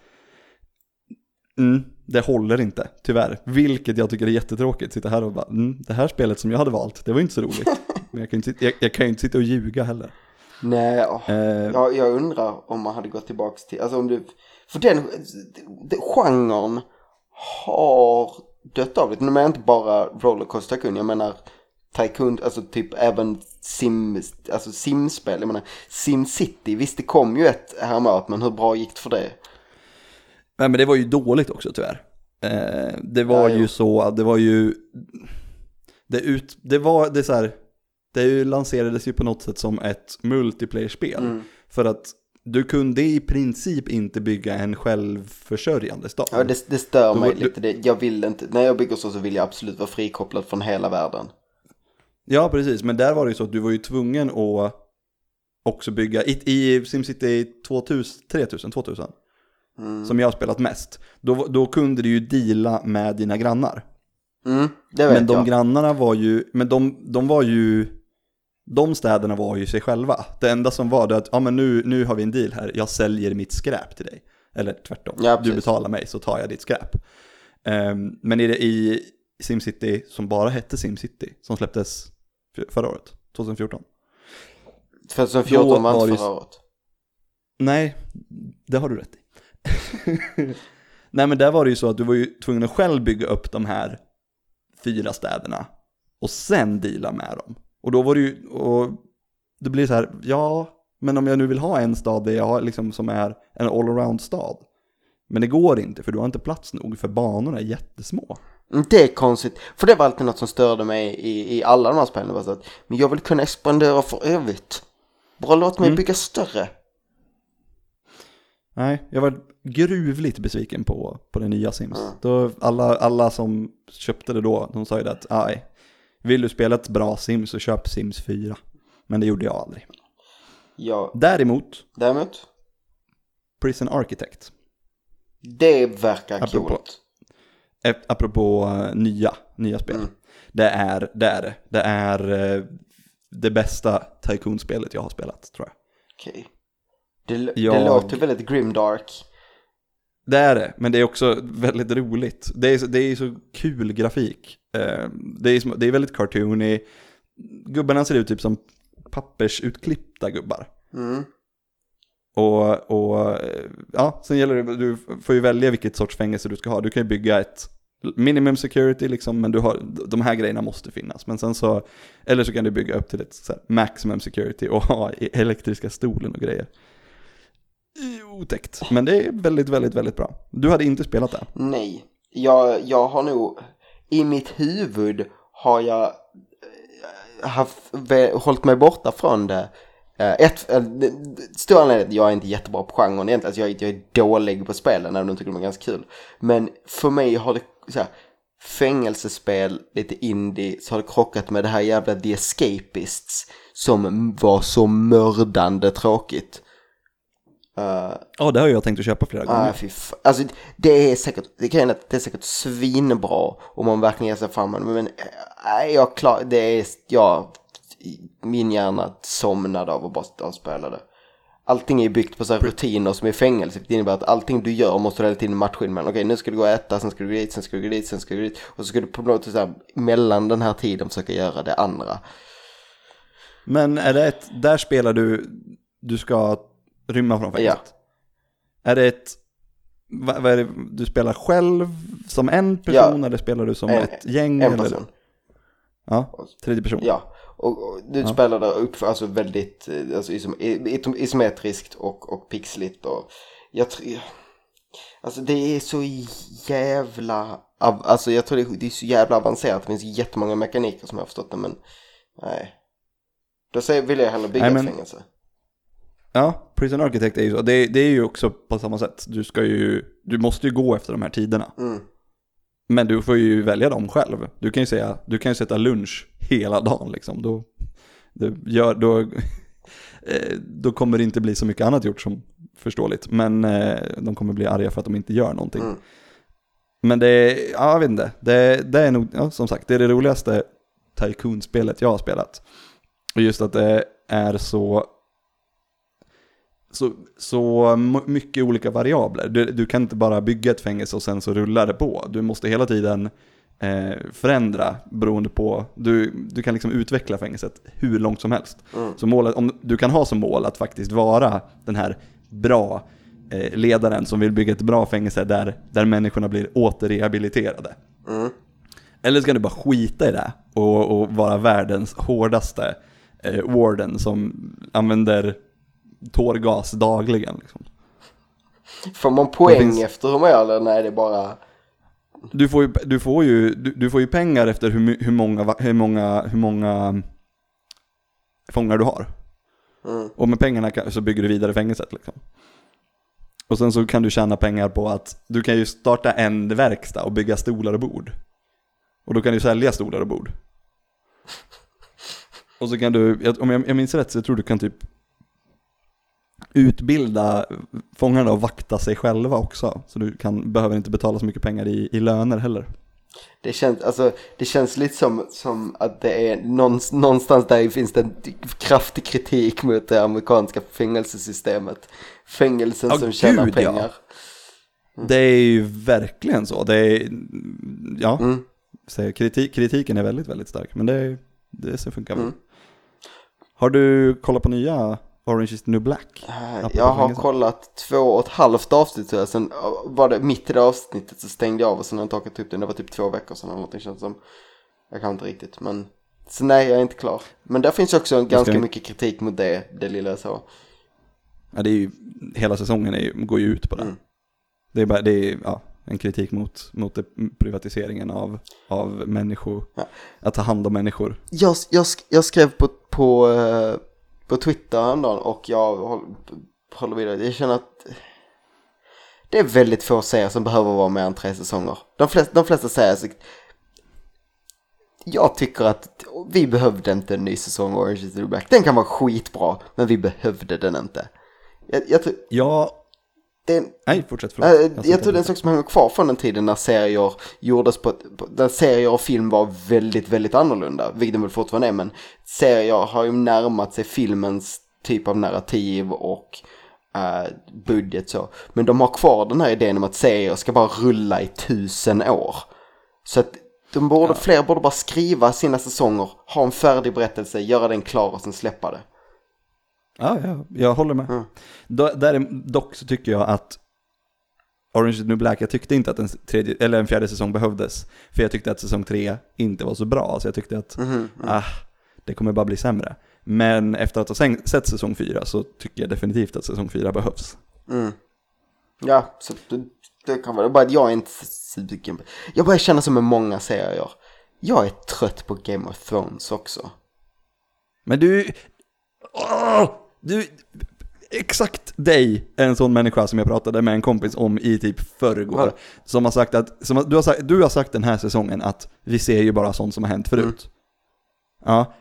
mm, det håller inte, tyvärr. Vilket jag tycker är jättetråkigt. Sitta här och bara, mm, det här spelet som jag hade valt, det var inte så roligt. men jag kan ju inte, sitta- jag, jag kan inte sitta och ljuga heller. Nej. Eh, jag, jag undrar om man hade gått tillbaks till, alltså om du, för den, den genren har dött av lite. Nu menar jag inte bara Rollercoaster Tycoon, jag menar Tycoon, alltså typ även sim, alltså simspel, jag menar SimCity, visst det kom ju ett häromåret, men hur bra gick det för det? Nej men det var ju dåligt också tyvärr. Eh, det var Ja, ju så, det var ju, det, ut, det var, det är så här, det ju lanserades ju på något sätt som ett multiplayer-spel. Mm. För att du kunde i princip inte bygga en självförsörjande stad. Ja, det, det stör Då mig var- lite. Det, jag vill inte, när jag bygger så så vill jag absolut vara frikopplad från hela världen. Ja, precis, men där var det ju så att du var ju tvungen att också bygga, i, i SimCity 2000, 3000, 2000, Mm. som jag har spelat mest, då, då kunde du ju deala med dina grannar. Mm, det vet Men de jag. grannarna var ju, men de, de var ju, de städerna var ju sig själva. Det enda som var det att, ja men nu, nu har vi en deal här, jag säljer mitt skräp till dig. Eller tvärtom, Ja, du betalar mig så tar jag ditt skräp. Ehm, men i, det, i SimCity, som bara hette SimCity, som släpptes förra året, 2014. 2014 Då var var inte det- förra året. Nej, det har du rätt i. Nej men där var det ju så att du var ju tvungen att själv bygga upp de här fyra städerna och sen deala med dem. Och då var det ju, och det blir så här, ja, men om jag nu vill ha en stad där jag har liksom som är en allround stad. Men det går inte för du har inte plats nog för banorna är jättesmå. Mm, Det är konstigt, för det var alltid något som störde mig i, i alla de här spelen. Var så att, men jag vill kunna expandera för evigt. Bara låt mig Mm. bygga större. Nej, jag var gruvligt besviken på, på det nya Sims. Mm. Då alla, alla som köpte det då, de sa ju det att nej, vill du spela ett bra Sims så köp Sims 4. Men det gjorde jag aldrig. Ja, Däremot, däremot, Prison Architect, det verkar coolt. Ap- apropå eh, nya, nya spel. Mm. Det är det. Är, det. det är eh, det bästa Tycoon-spelet jag har spelat, tror jag. Okej. Det, det Jag- låter väldigt grimdark. Det är det, men det är också väldigt roligt. Det är, det är så kul grafik. Eh, Det är, det är väldigt cartoony. Gubbarna ser ut typ som pappersutklippta gubbar. Mm. Och, och ja, sen gäller det, du får ju välja vilket sorts fängelse du ska ha. Du kan ju bygga ett minimum security liksom, men du har, de här grejerna måste finnas. Men sen så, eller så kan du bygga upp till ett så här, maximum security och ha elektriska stolen och grejer. Otäckt, men det är väldigt, väldigt, väldigt bra. Du hade inte spelat det? Nej, jag, jag har nog, i mitt huvud har jag eh, haft, hållit mig borta från det. Eh, Ett, eh, stor anledning att jag är inte jättebra på genren egentligen, alltså jag, är- jag är dålig på spelen även om jag tycker de är ganska kul. Men för mig har det, så här, fängelsespel, lite indie, så har det krockat med det här jävla The Escapists som var så mördande tråkigt. Uh, Ja, det har jag tänkt att köpa flera gånger. ah, fy f- alltså det är säkert, det kan att det är säkert svinbra om man verkligen ger sig fram men nej, jag klar, det är, jag, min hjärna somnade av att bara sitta och spela det. Allting är byggt på så här rutiner som i fängelse, vilket innebär att allting du gör måste du hela tiden matcha in med. Okej, nu ska du gå och äta, sen ska du gå dit, sen ska du gå dit, sen ska du gå dit. Och så ska du på något sätt mellan den här tiden försöka göra det andra. Men är det ett, där spelar du, du ska rymma från fängelset? Är det ett, vad, vad är det, du spelar själv som en person eller spelar du som En- ett gäng? En eller? person. Ja, tredje person. Ja, och, och du spelar där upp alltså väldigt eh, alltså, isom, isometriskt och, och pixligt och jag tror, alltså det är så jävla, alltså jag tror det är, det är så jävla avancerat, det finns jättemånga mekaniker som jag har förstått det men nej. Då säger, vill jag hellre bygga Nej, ett fängelse. Ja, Prison Architect är ju så. Det, det är ju också på samma sätt. Du ska ju, du måste ju gå efter de här tiderna. Mm. Men du får ju välja dem själv. Du kan ju säga, du kan ju sätta lunch hela dagen liksom. Då, det gör, då, eh, då kommer det inte bli så mycket annat gjort som förståeligt. Men eh, de kommer bli arga för att de inte gör någonting. Mm. Men det är, ja, jag vet inte. Det, det är nog, ja, som sagt, det är det roligaste Tycoon-spelet jag har spelat. Och just att det är så så, så mycket olika variabler. Du, du kan inte bara bygga ett fängelse och sen så rullar det på. Du måste hela tiden eh, förändra beroende på, du, du kan liksom utveckla fängelset hur långt som helst. Mm. Så målet, om du kan ha som mål att faktiskt vara den här bra eh, ledaren som vill bygga ett bra fängelse där, där människorna blir återrehabiliterade. Mm. Eller ska du bara skita i det och, och vara världens hårdaste eh, warden som använder tårgas dagligen. Liksom. Får man poäng finns- efter hur man gör eller nej det är bara, Du, får ju, du, får ju, du, du får ju pengar efter hur, hur, många, hur, många, hur många fångar du har. mm. Och med pengarna kan, så bygger du vidare fängelset. Liksom. Och sen så kan du tjäna pengar på att du kan ju starta en verkstad och bygga stolar och bord. Och då kan du sälja stolar och bord. Och så kan du, om jag, jag minns rätt så jag tror du kan typ utbilda fångarna och vakta sig själva också. Så du kan, behöver inte betala så mycket pengar i, i löner heller. Det känns, alltså, det känns lite som, som att det är någonstans, där finns det en kraftig kritik mot det amerikanska fängelsesystemet. Fängelsen Ja, som tjänar gud, ja. pengar. Det är ju verkligen så. Det är, ja, Mm. så kritik, kritiken är väldigt, väldigt stark. Men det, det så funkar väl. Mm. Har du kollat på nya Orange is the new black? Apropå Jag har kollat två och ett halvt avsnitt tror jag. Sen eh, var det mitt i det avsnittet så stängde jag av och sen har jag inte orkat upp det. Det var typ två veckor sedan eller någonting känns som. Jag kan inte riktigt men. Så nej jag är inte klar. Men där finns också en ganska ska- mycket kritik mot det, det lilla jag såg. Ja, det är ju, hela säsongen är, ju- går ju ut på det. Mm. Det är bara, det är ja, en kritik mot, mot privatiseringen av, av människor. Ja. Att ta hand om människor. Jag, jag, jag skrev på, på, eh, på Twitter häromdagen och jag håller, vidare. Jag känner att det är väldigt få serier som behöver vara mer än tre säsonger. De flesta, de flesta säger så, jag tycker att vi behövde inte en ny säsong av Orange is the New Black. Den kan vara skitbra, men vi behövde den inte. Jag, jag, Ja, det nej fortsätt förlåt. jag, Jag jag, tror det är en sak som hänger kvar från den tiden när serier gjordes på, på där serier och film var väldigt, väldigt annorlunda, vilket de väl fortfarande är, men serier har ju närmat sig filmens typ av narrativ och eh, budget så. Men de har kvar den här idén om att serier ska bara rulla i tusen år. Så att de borde, fler borde bara skriva sina säsonger, ha en färdig berättelse, göra den klar och sen släppa det. Ja, ja, jag håller med. Mm. Då, där, dock så tycker jag att Orange is the New Black, jag tyckte inte att en, tredje, eller en fjärde säsong behövdes. För jag tyckte att säsong tre inte var så bra, så jag tyckte att Mhm, ah, det kommer bara bli sämre. Men efter att ha sett säsong fyra så tycker jag definitivt att säsong fyra behövs. Mm. Ja, så det, det kan vara det. Bara att jag är inte sugen på Jag börjar känna som med många serier. Jag är trött på Game of Thrones också. Men du, åh, du, exakt dig är en sån människa som jag pratade med en kompis om i typ förrgår. Vadå? Som har sagt att, som, du, har sagt, du har sagt den här säsongen att vi ser ju bara sånt som har hänt förut. Ja.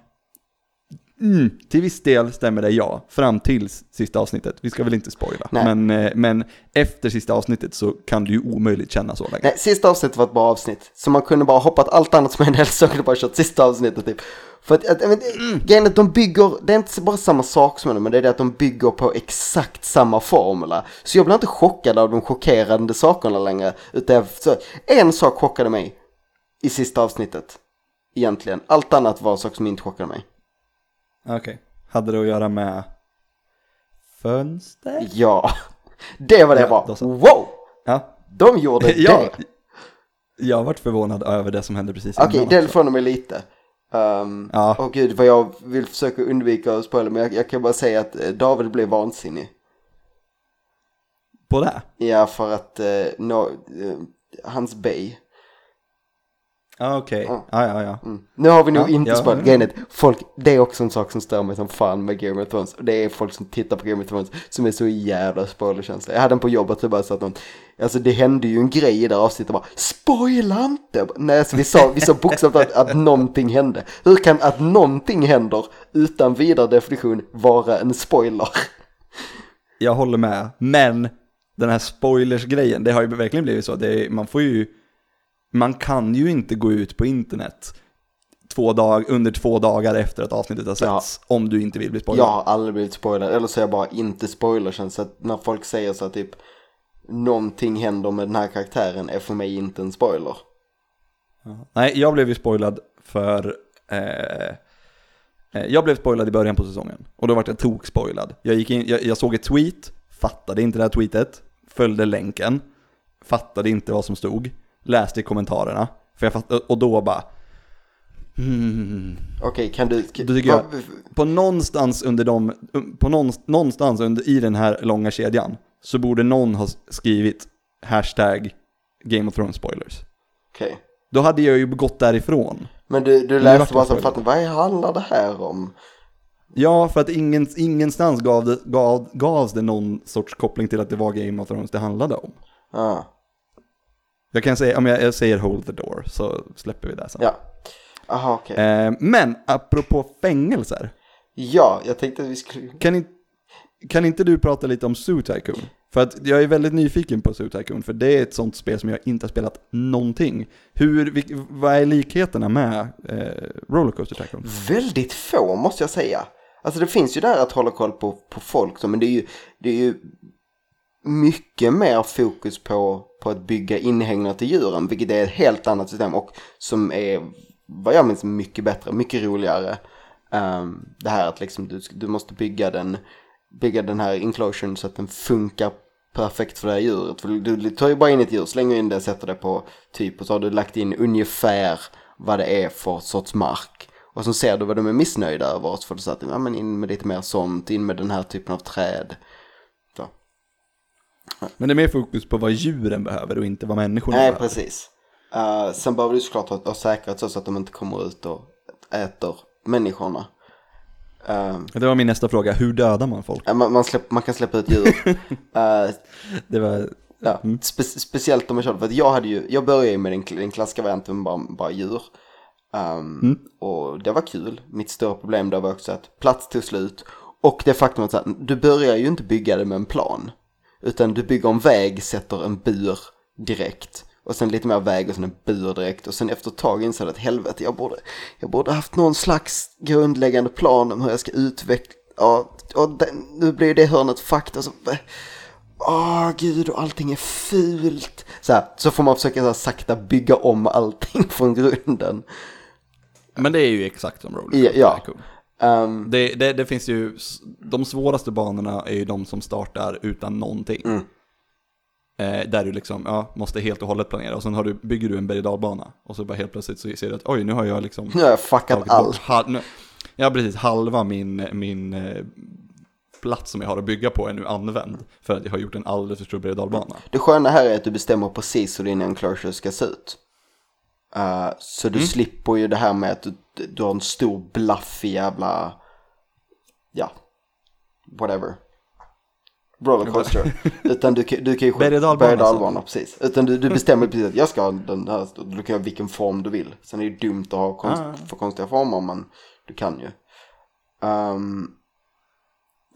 Mm, till viss del stämmer det ja, fram till sista avsnittet. Vi ska väl inte spoila. Men, eh, men efter sista avsnittet så kan du ju omöjligt känna så länge. Nej, sista avsnittet var ett bra avsnitt. Så man kunde bara hoppat allt annat som hände och bara kört sista avsnittet typ. För att, att, att Mm. grejen är att de bygger, det är inte bara samma sak som det, men det är det att de bygger på exakt samma formula. Så jag blir inte chockad av de chockerande sakerna längre. Utan jag, så, en sak chockade mig i sista avsnittet. Egentligen. Allt annat var saker som inte chockade mig. Okej. Hade det att göra med fönster? Ja, det var det Ja, jag bara, wow! Ja. De gjorde ja. det. Jag har varit förvånad över det som hände precis Okej, innan det också. förvånar mig lite. Um, Ja. Åh gud, vad jag vill försöka undvika att spoila, men jag, jag kan bara säga att eh, David blev vansinnig. På det? Ja, för att uh, no, eh, hans bay. Ja, okej. Ja. Ja, ja, ja. Mm. Nu har vi nog Ja, inte ja, spoilat. ja. Att folk, det är också en sak som stör mig som fan med Game of Thrones. Och det är folk som tittar på Game of Thrones som är så jävla spoilerkänsliga. Jag hade en på jobbet och bara så att någon, alltså det hände ju en grej i det avsnittet bara, spoila inte! Nej, så vi sa, vi sa bokstavligt att, att någonting hände. Hur kan att någonting händer utan vidare definition vara en spoiler? Jag håller med. Men den här spoilers-grejen, det har ju verkligen blivit så. Är, man får ju... Man kan ju inte gå ut på internet två dag, under två dagar efter att avsnittet har Ja. setts. Om du inte vill bli spoilad. Jag har aldrig blivit spoilad, eller så är jag bara inte spoilerkänslig. Så att när folk säger så att typ någonting händer med den här karaktären är för mig inte en spoiler. Nej, jag blev ju spoilad för... Eh, eh, jag blev spoilad i början på säsongen. Och då vart jag tok-spoilad. Jag, gick in, jag, jag såg ett tweet, fattade inte det här tweetet, följde länken, fattade inte vad som stod, läste i kommentarerna. För jag fatt, och då bara... Hmm, Okej, kan du... Då tycker jag- på någonstans under de, på någonstans, under, i den här långa kedjan så borde någon ha skrivit hashtag Game of Thrones spoilers. Okej. Då hade jag ju gått därifrån. Men du, du läste bara så fattar vad handlar det här om? Ja, för att ingen, ingenstans gav det, gav, gavs det någon sorts koppling till att det var Game of Thrones det handlade om. Ja, Jag kan säga, om jag, jag säger hold the door så släpper vi det sen. ja. Aha, okej. Eh, men apropå fängelser, Ja, jag tänkte att vi skulle... kan, in, kan inte du prata lite om Zoo Tycoon? För att jag är väldigt nyfiken på Zoo Tycoon, för det är ett sånt spel som jag inte har spelat någonting. Hur, vilk, vad är likheterna med eh, Rollercoaster Tycoon? Väldigt få måste jag säga. Alltså det finns ju där att hålla koll på, på folk, men det är ju, det är ju mycket mer fokus på, på att bygga inhägnader till djuren, vilket är ett helt annat system och som är, vad jag minns, mycket bättre, mycket roligare. Um, det här att liksom du, du måste bygga den, bygga den här enclosuren så att den funkar perfekt för det här djuret. För du, du tar ju bara in ett djur, slänger in det, sätter det på typ och så har du lagt in ungefär vad det är för sorts mark. Och så ser du vad de är missnöjda över och så får du säga att ja, men in med lite mer sånt, in med den här typen av träd. Men det är mer fokus på vad djuren behöver och inte vad människorna Nej, behöver. precis. Uh, sen behöver du såklart ha, ha säkerhet så att de inte kommer ut och äter människorna. Uh, Det var min nästa fråga, hur dödar man folk? ja, man, man, släpp, man kan släppa ut djur. Eh, Det var, Ja, spe speciellt om man körde, för att jag hade ju, jag började ju med den, den klassiska varianten med bara, bara djur. Ehm, Och det var kul. Mitt stora problem där var också att plats tog slut. Och det faktum att här, du börjar ju inte bygga det med en plan. Utan du bygger en väg, sätter en bur direkt. Och sen lite mer väg och sen en bur direkt. Och sen efter ett tag insåg jag att helvete, jag borde, jag borde haft någon slags grundläggande plan om hur jag ska utveckla. Ja, och den, nu blir det hörnet fakta. Så, Åh gud och allting är fult. Så, här, så får man försöka så här, sakta bygga om allting från grunden. men det är ju exakt som Rollercoaster Ja, ja. Tycoon. Ehm, Det, det, det finns ju, de svåraste banorna är ju de som startar utan någonting. Mm. Eh, där du liksom, ja, måste helt och hållet planera och sen har du, bygger du en berg och så bara helt plötsligt så ser du att oj, nu har jag liksom nu har jag fuckat allt. hal- Ja, precis, halva min, min eh, plats som jag har att bygga på är nu använd för att jag har gjort en alldeles för stor berg. Det sköna här är att du bestämmer precis hur din enclosure ska se ut. Eh, så du slipper ju det här med att du, du har en stor blaffig jävla, ja, whatever. rollercoaster. Utan du, kan- du kan ju Berg- och dalbana, alltså. dalbana, precis. Utan du, du bestämmer precis att jag ska ha den här, du kan ha vilken form du vill. Sen är det ju dumt att ha konst, Ah. för konstiga former, men du kan ju. Ehm,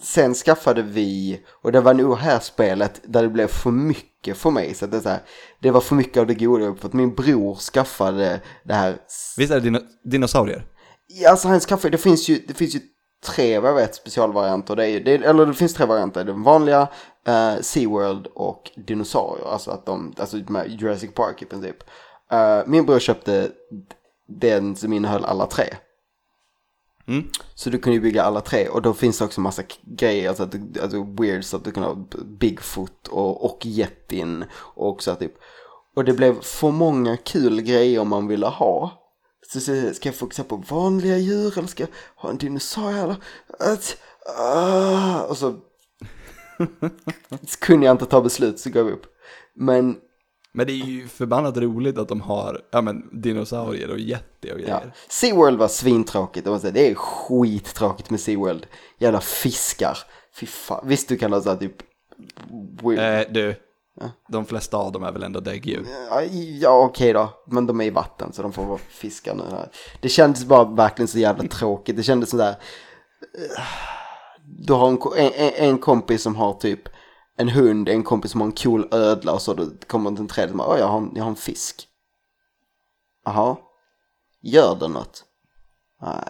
sen skaffade vi, och det var nog här spelet där det blev för mycket för mig. Så det, är så här, det var för mycket av det goda, för att min bror skaffade det här Visst är det dino dinosaurier? Ja, alltså hans kaffe, det finns ju, det finns ju tre vad jag vet specialvarianter. Det är, det är, eller det finns tre varianter. Den vanliga, uh, SeaWorld och dinosaurier. Alltså att de, alltså med Jurassic Park i princip. Eh, min bror köpte den som innehöll alla tre. Mm. Så du kunde ju bygga alla tre och då finns det också massa grejer, alltså, alltså weird så att du kan ha Bigfoot och, och Yetin och också typ. Och det blev för många kul grejer man ville ha. Så, så ska jag fokusera på vanliga djur eller ska jag ha en dinosaurie eller? Att, ah, och så, så kunde jag inte ta beslut så gav jag upp. Men Men det är ju förbannat roligt att de har, ja men dinosaurier och jätte och Ja. grejer. SeaWorld var svintråkigt, det måste jag säga. det är skittråkigt med SeaWorld. Jävla fiskar. Fy fan. Visst du kan ha så här typ... Eh, du, de flesta av dem är väl ändå däggdjur? Ja, Ja okej då, men de är i vatten så de får vara fiskar nu. Här. Det kändes bara verkligen så jävla tråkigt. Det kändes sådär... eh, Du har en, en- en kompis som har typ en hund, en kompis som har en cool ödla och så då kommer det en tredje som "Åh, jag har, en- jag har en fisk. Jaha, gör den något? Nej.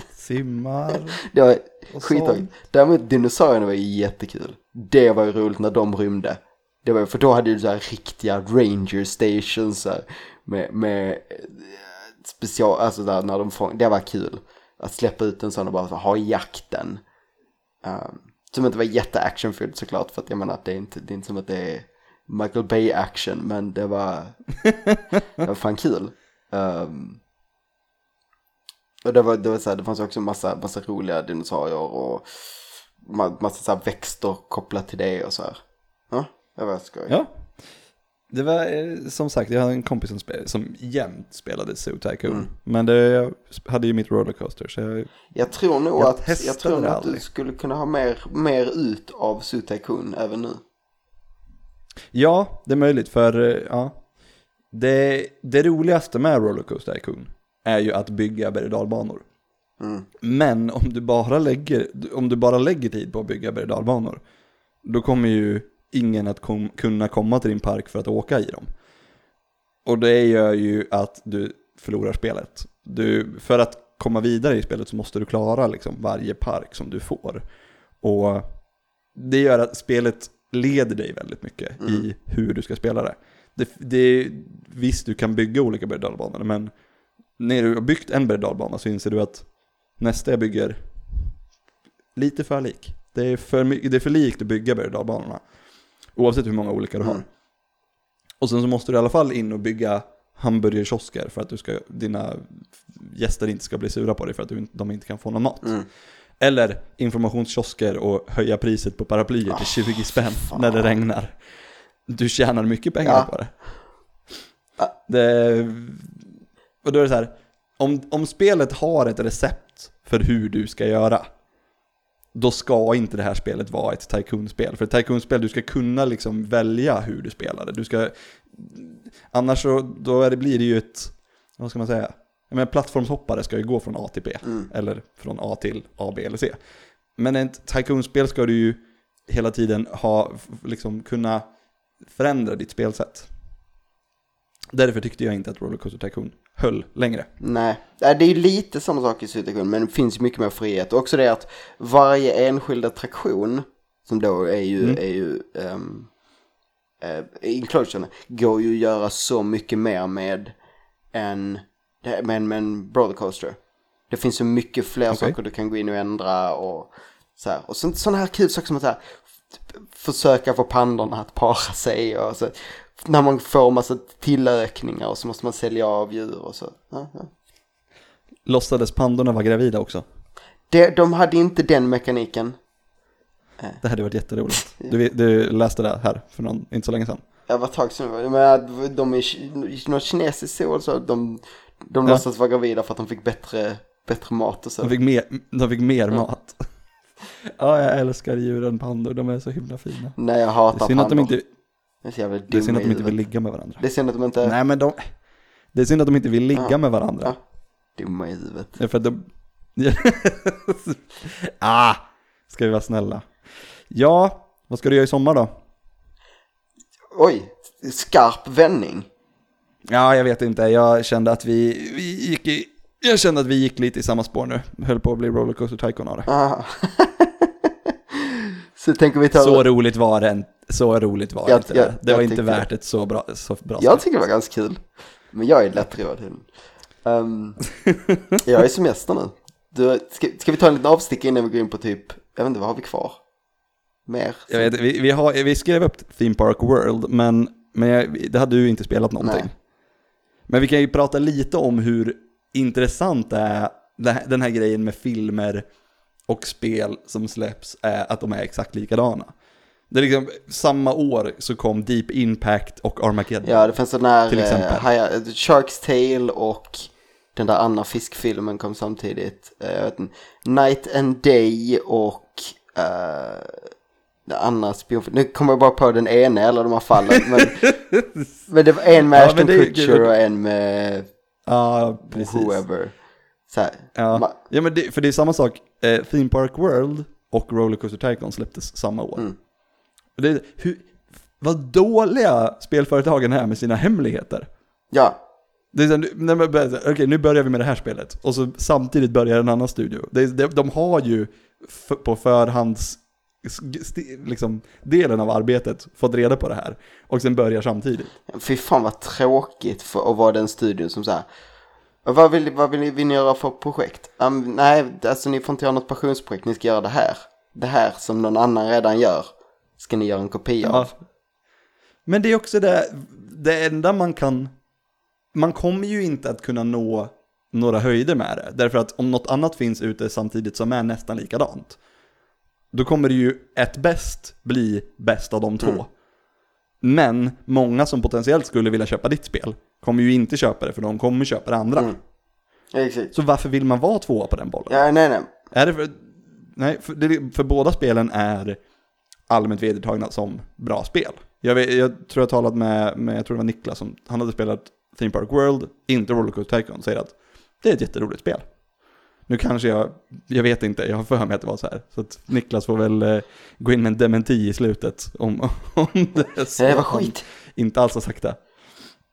Simmar Det var och sånt. Däremot dinosaurierna var ju jättekul. Det var ju roligt när de rymde. Det var, för då hade du så här riktiga ranger stations här, med, med eh, special, alltså där när de fång, det var kul. Att släppa ut en sån och bara ha jakten. Um, som inte var jätteactionfyllt såklart för att jag menar att det är inte, det är inte som att det är Michael Bay action men det var, det var fan kul. Um, och det, var, det, var så här, det fanns också massa, massa roliga dinosaurier och ma- massa så växter kopplat till det och så här. Ja, det var skoj. Ja. Det var eh, som sagt, jag hade en kompis som, spel, som jämt spelade Zoo Tycoon. Mm. Men det, jag hade ju mitt rollercoaster så jag, Jag tror nog Jag att, jag tror nog att du skulle kunna ha mer, mer ut av Zoo Tycoon även nu. Ja, det är möjligt för eh, ja. Det, det roligaste med Rollercoaster Tycoon är ju att bygga berg dalbanor. Mm. Men om du bara lägger, om du bara lägger tid på att bygga berg dalbanor, då kommer ju ingen att kom, kunna komma till din park för att åka i dem. Och det gör ju att du förlorar spelet. Du, för att komma vidare i spelet så måste du klara liksom varje park som du får. Och det gör att spelet leder dig väldigt mycket i hur du ska spela det. det, det visst, du kan bygga olika berg men när du har byggt en berg så inser du att nästa jag bygger lite för lik. Det är för, mycket, det är för likt att bygga berg. Oavsett hur många olika du har. Mm. Och sen så måste du i alla fall in och bygga hamburgerkiosker för att du ska, dina gäster inte ska bli sura på dig för att du, de inte kan få någon mat. Mm. Eller informationskiosker och höja priset på paraplyer till 20 spänn när det regnar. Du tjänar mycket pengar Ja. på det. Ja. det. Och då är det så här, om, om spelet har ett recept för hur du ska göra, då ska inte det här spelet vara ett Tycoon-spel. För ett Tycoon-spel, du ska kunna liksom välja hur du spelar det. Du ska, annars så då är det, blir det ju ett, vad ska man säga? Jag menar, plattformshoppare ska ju gå från A till B, Mm. eller från A till A, B eller C. Men ett Tycoon-spel ska du ju hela tiden ha, liksom kunna förändra ditt spelsätt. Därför tyckte jag inte att Rollercoaster Tycoon höll längre. Nej, det är ju lite samma sak i Sutakun, men det finns mycket mer frihet. Och också det att varje enskild attraktion, som då är ju, Mm. är ju um, uh, inclusion, går ju att göra så mycket mer med en, med, med en rollercoaster. Det finns så mycket fler Okej. saker du kan gå in och ändra och så här. Och sådana här kul saker som att så här, försöka få pandorna att para sig och så. När man får massa tillökningar och så måste man sälja av djur och så. Ja, ja. Låtsades pandorna vara gravida också? Det, de hade inte den mekaniken. Det hade varit jätteroligt. Du, du läste det här för någon, inte så länge sedan. Var ett tag sedan, men de är något kinesiskt så, så de, de Ja. låtsas vara gravida för att de fick bättre, bättre mat och så. De fick mer, de fick mer mat. Ja, jag älskar djuren pandor, de är så himla fina. Nej, jag Det hatar synd att de pandor. inte, Det är så jävla det är synd att de inte vill ligga med varandra. Det är synd att de inte Nej men de, det är synd att de inte vill ligga Ja. med varandra. Ja. dumma i huvudet. Det är för att de... ah, ska vi vara snälla. Ja, vad ska du göra i sommar då? Oj, skarp vändning. Ja, jag vet inte. Jag kände att vi, vi gick i... Jag kände att vi gick lite i samma spår nu. Höll på att bli rollercoaster tycoon av det. Ah. så tänker vi ta... Så roligt var det inte. Så roligt var Jag- inte. jag- det. det var inte värt ett så bra, så bra Jag tycker det var ganska kul. Men jag är lättroad. Um, jag är semester nu. Du, ska, ska vi ta en liten avstick innan vi går in på typ, jag vet inte, vad har vi kvar? Mer? Jag vet, vi, vi, har, vi skrev upp Theme Park World, men, men jag, det hade du inte spelat någonting. Nej. Men vi kan ju prata lite om hur intressant det är, den här grejen med filmer och spel som släpps, är att de är exakt likadana. Det är liksom, samma år så kom Deep Impact och Armageddon. Ja, det finns den här Till exempel. eh, Shark's Tale och den där andra fiskfilmen kom samtidigt. Eh, jag vet inte, Night and Day och uh, den andra spionfilmen. Nu kommer jag bara på den ena eller de har fallit. Men, men det var en med Ja, Ashton det Kutcher och en med Ja, precis. whoever. Så här, Ja, ja men det, för det är samma sak. Eh, Theme Park World och Rollercoaster Tycoon släpptes samma år. Mm. Det, hur, vad dåliga spelföretagen är med sina hemligheter. ja, Det är så, okej nu börjar vi med det här spelet. Och så samtidigt börjar en annan studio. Det, är- de, har ju på förhands, liksom, delen av arbetet fått reda på det här. Och sen börjar samtidigt. fy fan vad tråkigt för att vara den studion som så här. Vad vill, vad vill, ni, vill ni göra för projekt? Um, nej, alltså ni får inte göra något passionsprojekt, ni ska göra det här. Det här som någon annan redan gör ska ni göra en kopia av. Ja. Men det är också det, det enda man kan, man kommer ju inte att kunna nå några höjder med det. Därför att om något annat finns ute samtidigt som är nästan likadant, då kommer det ju ett bäst bli bäst av de två. Mm. Men många som potentiellt skulle vilja köpa ditt spel kommer ju inte köpa det för de kommer köpa det andra. Mm. Exakt. Så varför vill man vara tvåa på den bollen? Ja, nej, nej. Är det för, nej, för, det, för båda spelen är allmänt vedertagna som bra spel. Jag, vet, jag tror jag talat med, med, jag tror det var Niklas som, han hade spelat Theme Park World, inte Rollercoaster Tycoon, säger att det är ett jätteroligt spel. Nu kanske jag, jag vet inte, jag har för mig att det var så här. Så att Niklas får väl eh, gå in med en dementi i slutet om, om det är så. Det var att han skit. Inte alls har sagt det.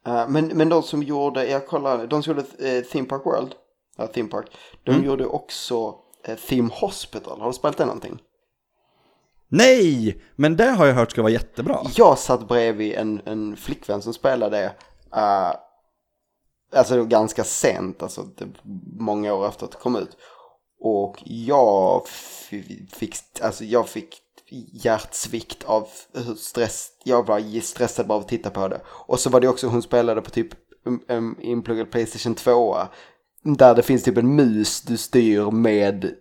Uh, men, men de som gjorde, jag kollar, de som gjorde uh, Theme Park World, ja Theme Park, de Mm. gjorde också uh, Theme Hospital. Har du spelat det någonting? Nej! Men det har jag hört ska vara jättebra. Jag satt bredvid en, en flickvän som spelade det. Uh, alltså det var ganska sent, alltså det, många år efter att det kom ut. Och jag fick, alltså jag fick hjärtsvikt av hur stress, jag var stressad bara av att titta på det. Och så var det också, hon spelade på typ en, en inpluggad Playstation 2. Där det finns typ en mus du styr med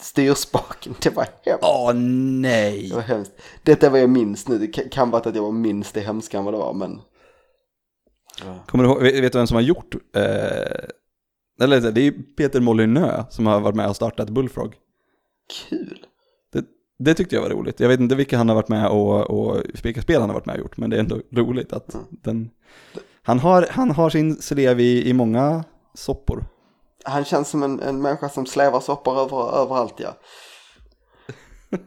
styrspaken. Det var hemskt. Åh nej! Det var hemskt. Detta är vad jag minns nu. Det kan- vara att jag var minst det hemska än vad det var, men... Kommer du ihåg, vet vet du vem som har gjort, eh, eller det är Peter Molyneux som har varit med och startat Bullfrog. Kul. Det, det tyckte jag var roligt. Jag vet inte vilka han har varit med och, och vilka spel han har varit med och gjort, men det är ändå roligt att Mm. den, han har, han har sin slev i, i många soppor. Han känns som en, en människa som slävar soppor över, överallt, ja.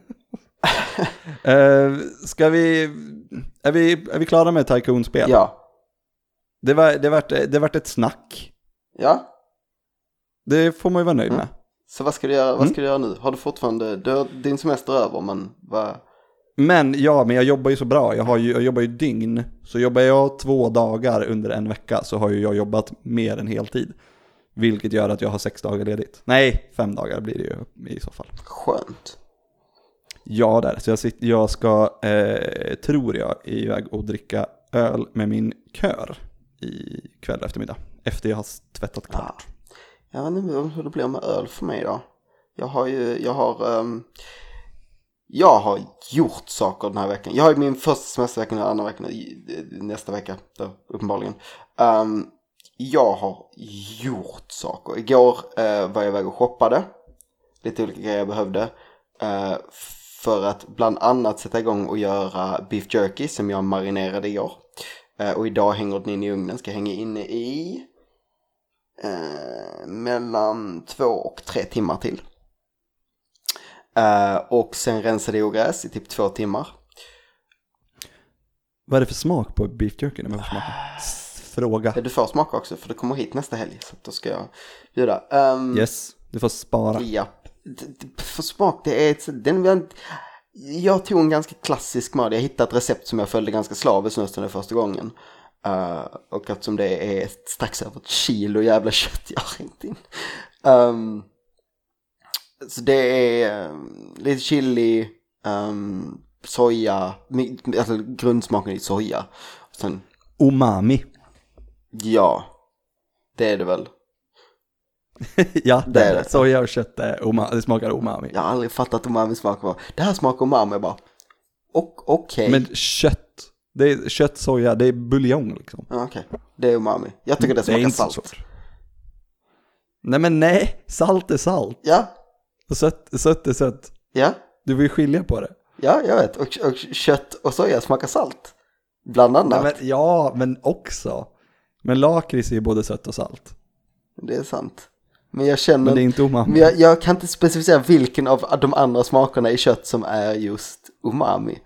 Eh, ska vi, är vi, är vi klara med Tycoon-spel? Ja. Det var, det vart, det vart ett snack. Ja. Det får man ju vara nöjd Mm. med. Så vad ska du göra, vad Mm. ska du göra nu? Har du fortfarande, du din semester över, men vad... Men ja, men jag jobbar ju så bra. Jag, har ju, jag jobbar ju dygn. Så jobbar jag två dagar under en vecka så har ju jag jobbat mer än heltid. Vilket gör att jag har sex dagar ledigt. Nej, fem dagar blir det ju i så fall. Skönt. Ja, där. Så jag, sitter, jag ska, eh, tror jag, iväg och dricka öl med min kör i kväll eftermiddag. Efter jag har tvättat klart. Jag vet inte hur det blir med öl för mig då. Jag har ju, jag har, ehm, jag har gjort saker den här veckan. Jag har ju min första semestervecka den andra veckan nästa vecka, då, uppenbarligen. Ehm, jag har gjort saker. Igår eh, var jag iväg och shoppade. Lite olika grejer jag behövde. eh, för att bland annat sätta igång och göra beef jerky som jag marinerade igår. Eh, och idag hänger den in i ugnen, ska hänga inne i eh, mellan två och tre timmar till. Eh, och sen rensade jag ogräs i typ två timmar. Vad är det för smak på beef jerky? Får smaka? Fråga. Ja, Du får smaka också för du kommer hit nästa helg så då ska jag bjuda. Um, Yes, du får spara. D- För smak, det är ett, den, jag, tog en ganska klassisk mat. Jag hittade ett recept som jag följde ganska slaviskt nästan den första gången. Uh, och eftersom det är strax över ett kilo jävla kött jag har hängt in. Um, så det är um, lite chili, um, soja, alltså grundsmaken i soja. Sen, Umami. Ja, det är det väl. ja, det, Det är är det. det. Soja och kött är umami. det smakar umami. Jag har aldrig fattat umami smak var. Det här smakar umami, bara. Och okej. Men kött, det är kött, soja, det är buljong liksom. Ja, Okej, det är umami. Jag tycker det är smakar inte så salt. svårt. Nej men nej, salt är salt. Ja, Och sött, sött är sött. ja, Du vill ju skilja på det. ja, jag vet. Och, och kött och soja smakar salt. Bland annat. Nej, men, ja, men också. Men lakrits är ju både sött och salt. Det är sant. Men jag känner... Men det är inte umami. Men jag, jag kan inte specificera vilken av de andra smakerna i kött som är just umami.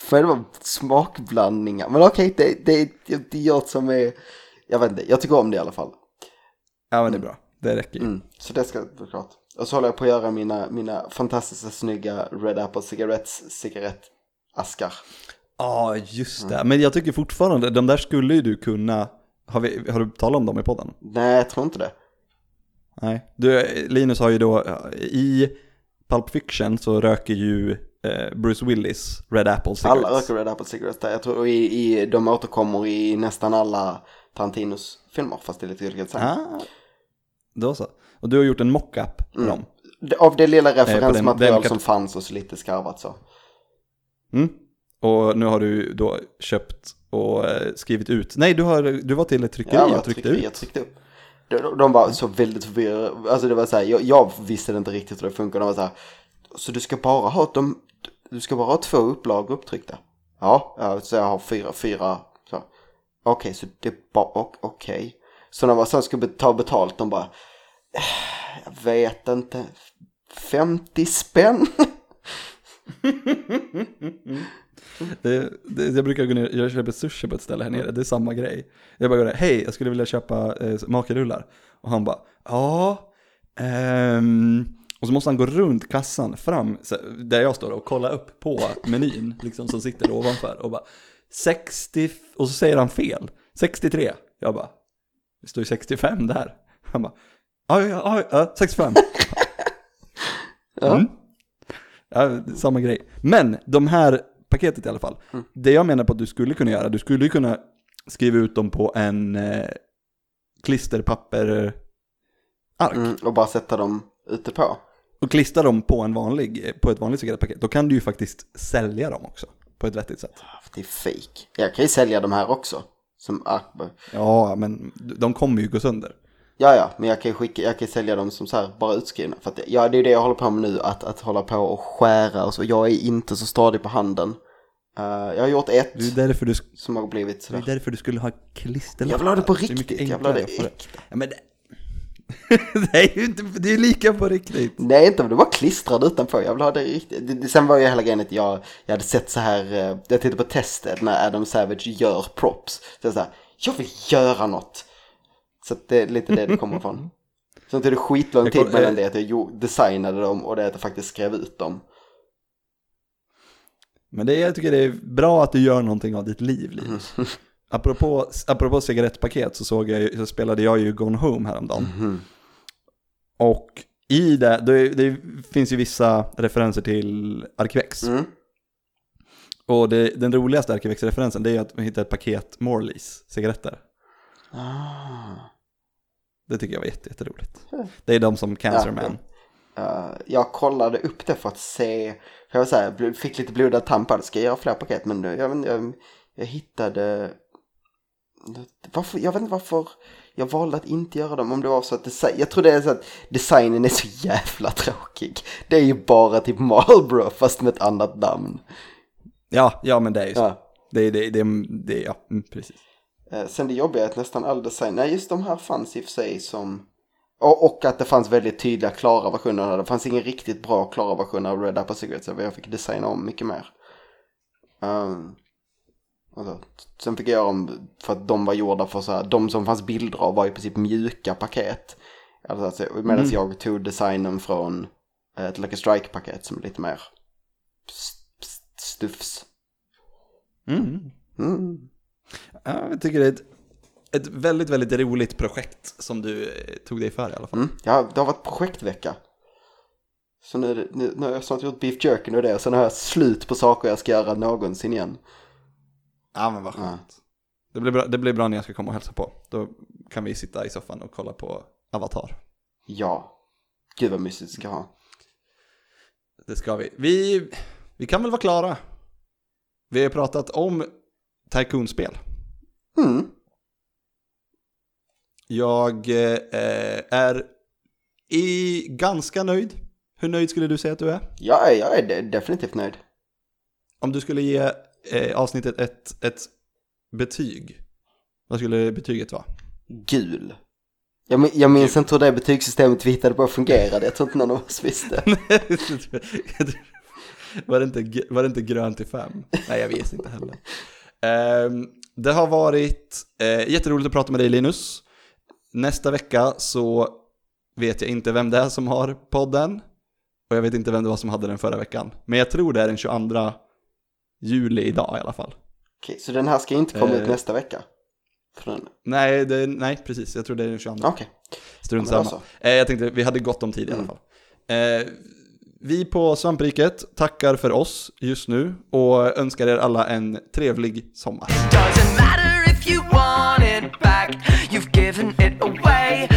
För det var smakblandningar. Men okej, det, det, det är jag som är... Jag vet inte, jag tycker om det i alla fall. Ja men det är bra. Det räcker ju. Mm, så det ska vara klart. Och så håller jag på att göra mina, mina fantastiska snygga Red Apple Cigarettes cigarettaskar. Ja, just det. Men jag tycker fortfarande, de där skulle ju du kunna... Har, vi, har du talat om dem i podden? Nej, jag tror inte det. Nej. Du, Linus har ju då, i Pulp Fiction så röker ju eh, Bruce Willis Red Apple cigarettes. Alla röker Red Apple Cigarettes där. Jag tror i, i, de återkommer i nästan alla Tarantinos filmer, fast det är lite olika design. Ah, då så. Och du har gjort en mock-up på dem. Det- Av det lilla den- referensmaterial den- som fanns och så lite skarvat så. Mm. Och nu har du då köpt och eh, skrivit ut. Nej, du, har, du var till ett tryckeri Ja, och tryckte tryckte, ut. Jag tryckte upp. De, de var så väldigt förvirrade. Alltså det var så här, jag, jag visste inte riktigt hur det funkar. De var så här, så du ska bara ha dem, du ska bara ha två upplagor upptryckta. Ja, så jag har fyra, fyra. så. Okej, så det är bara, ok- okej. Så när man sen ska ta betalt, de bara, "Eh, jag vet inte, 50 spänn? Det, det, jag brukar gå ner, jag köper sushi på ett ställe här nere, det är samma grej. Jag bara går där, hej, jag skulle vilja köpa eh, makarullar. Och han bara, ja, ehm, och så måste han gå runt kassan fram, där jag står och kolla upp på menyn, liksom som sitter ovanför. Och bara, 60, och så säger han fel, 63. Jag bara, det står ju 65 där. Han bara, ja, ja, ja, ja 65. Ja. Mm. Ja, samma grej. Men de här paketet i alla fall. Det jag menar på att du skulle kunna göra, du skulle ju kunna skriva ut dem på en eh, klisterpapper ark Mm, och bara sätta dem ute på. och klistra dem på, en vanlig, på ett vanligt cigarettpaket. Då kan du ju faktiskt sälja dem också på ett vettigt sätt. Det är fake. Jag kan ju sälja de här också. Som ark. Ja, men de kommer ju gå sönder. Ja, ja, men jag kan ju skicka, jag kan sälja dem som så här bara utskrivna. För att, ja, det är det jag håller på med nu, att, att hålla på och skära och så. Jag är inte så stadig på handen. Eh, jag har gjort ett Det är därför du, som har blivit det är sådär. därför du skulle ha klisterlappar. Jag vill ha det på riktigt, jag vill ha det äkta. Ja, men det... det är ju inte, det är lika på riktigt. Nej, inte om det var klistrad utanpå. Jag vill ha det riktigt. Det, det, sen var ju hela grejen att jag, jag hade sett så här, eh, jag tittade på testet när Adam Savage gör props. Så jag så här, jag vill göra något. Så det är lite det det kommer ifrån. Sen tog det skitlång tid mellan eh, det att jag designade dem och det att jag faktiskt skrev ut dem. Men det, jag tycker det är bra att du gör någonting av ditt liv, Linus. Apropå, apropå cigarettpaket så, såg jag, så spelade jag ju Gone Home häromdagen. Och i det, det, det finns ju vissa referenser till Arkivex. Mm. Och det, den roligaste Arkivex-referensen det är att man hittar ett paket Morleys cigaretter. Ah. Det tycker jag var jätte, jätteroligt. Det är de som Cancer Ja, Man. Eh, jag kollade upp det för att se, för jag var så här, bl- fick lite blodad det, ska jag göra fler paket? Men nu, jag, inte, jag, jag hittade, varför, jag vet inte varför, jag valde att inte göra dem om det var så att design, jag tror det är så att designen är så jävla tråkig. Det är ju bara typ Marlboro fast med ett annat namn. Ja, ja men det är ju så. Ja. Det, det, det, det, ja, mm, precis. Eh, Sen det jobbiga är att nästan all design, nej just de här fanns i och för sig som, och, att det fanns väldigt tydliga klara versioner. Det fanns ingen riktigt bra klara version av Red Apple Cigarettes, så jag fick designa om mycket mer. Um, alltså, sen fick jag göra om, för att de var gjorda för så här, de som fanns bilder av var i princip mjuka paket. Alltså, Medan jag tog designen från eh, ett Lucky Strike-paket som är lite mer st- st- stufs. Mm. Mm. Ja, jag tycker det är ett, ett väldigt, väldigt roligt projekt som du eh, tog dig för i alla fall. Mm. Ja, det har varit projektvecka. Så nu, nu, nu har jag snart gjort beef jerky och det och sen har jag slut på saker jag ska göra någonsin igen. Ja, men vad skönt. Det, blir bra, det blir bra när jag ska komma och hälsa på. Då kan vi sitta i soffan och kolla på Avatar. Ja, gud vad mysigt det ska ha. Det ska vi. Vi, vi kan väl vara klara. Vi har pratat om Tycoon-spel. Mm. Jag eh, är i ganska nöjd. Hur nöjd skulle du säga att du är? Jag är, jag är de- definitivt nöjd. Om du skulle ge eh, avsnittet ett, ett betyg, vad skulle betyget vara? Gul. Jag, jag minns inte hur det betygssystemet vi hittade på fungerade. Jag tror inte någon av oss visste. var, det inte, var det inte grönt till fem? Nej, jag vet inte heller. Ehm, det har varit eh, jätteroligt att prata med dig Linus. Nästa vecka så vet jag inte vem det är som har podden. Och jag vet inte vem det var som hade den förra veckan. Men jag tror det är den 22 juli idag i alla fall. Okej, så den här ska inte komma ut Eh. nästa vecka? Nej, det, nej, precis. Jag tror det är den 22. Okej, Strunt samma. alltså. Eh, jag tänkte, vi hade gott om tid i alla Mm. fall. Eh, vi på Svampriket tackar för oss just nu och önskar er alla en trevlig sommar. giving it away.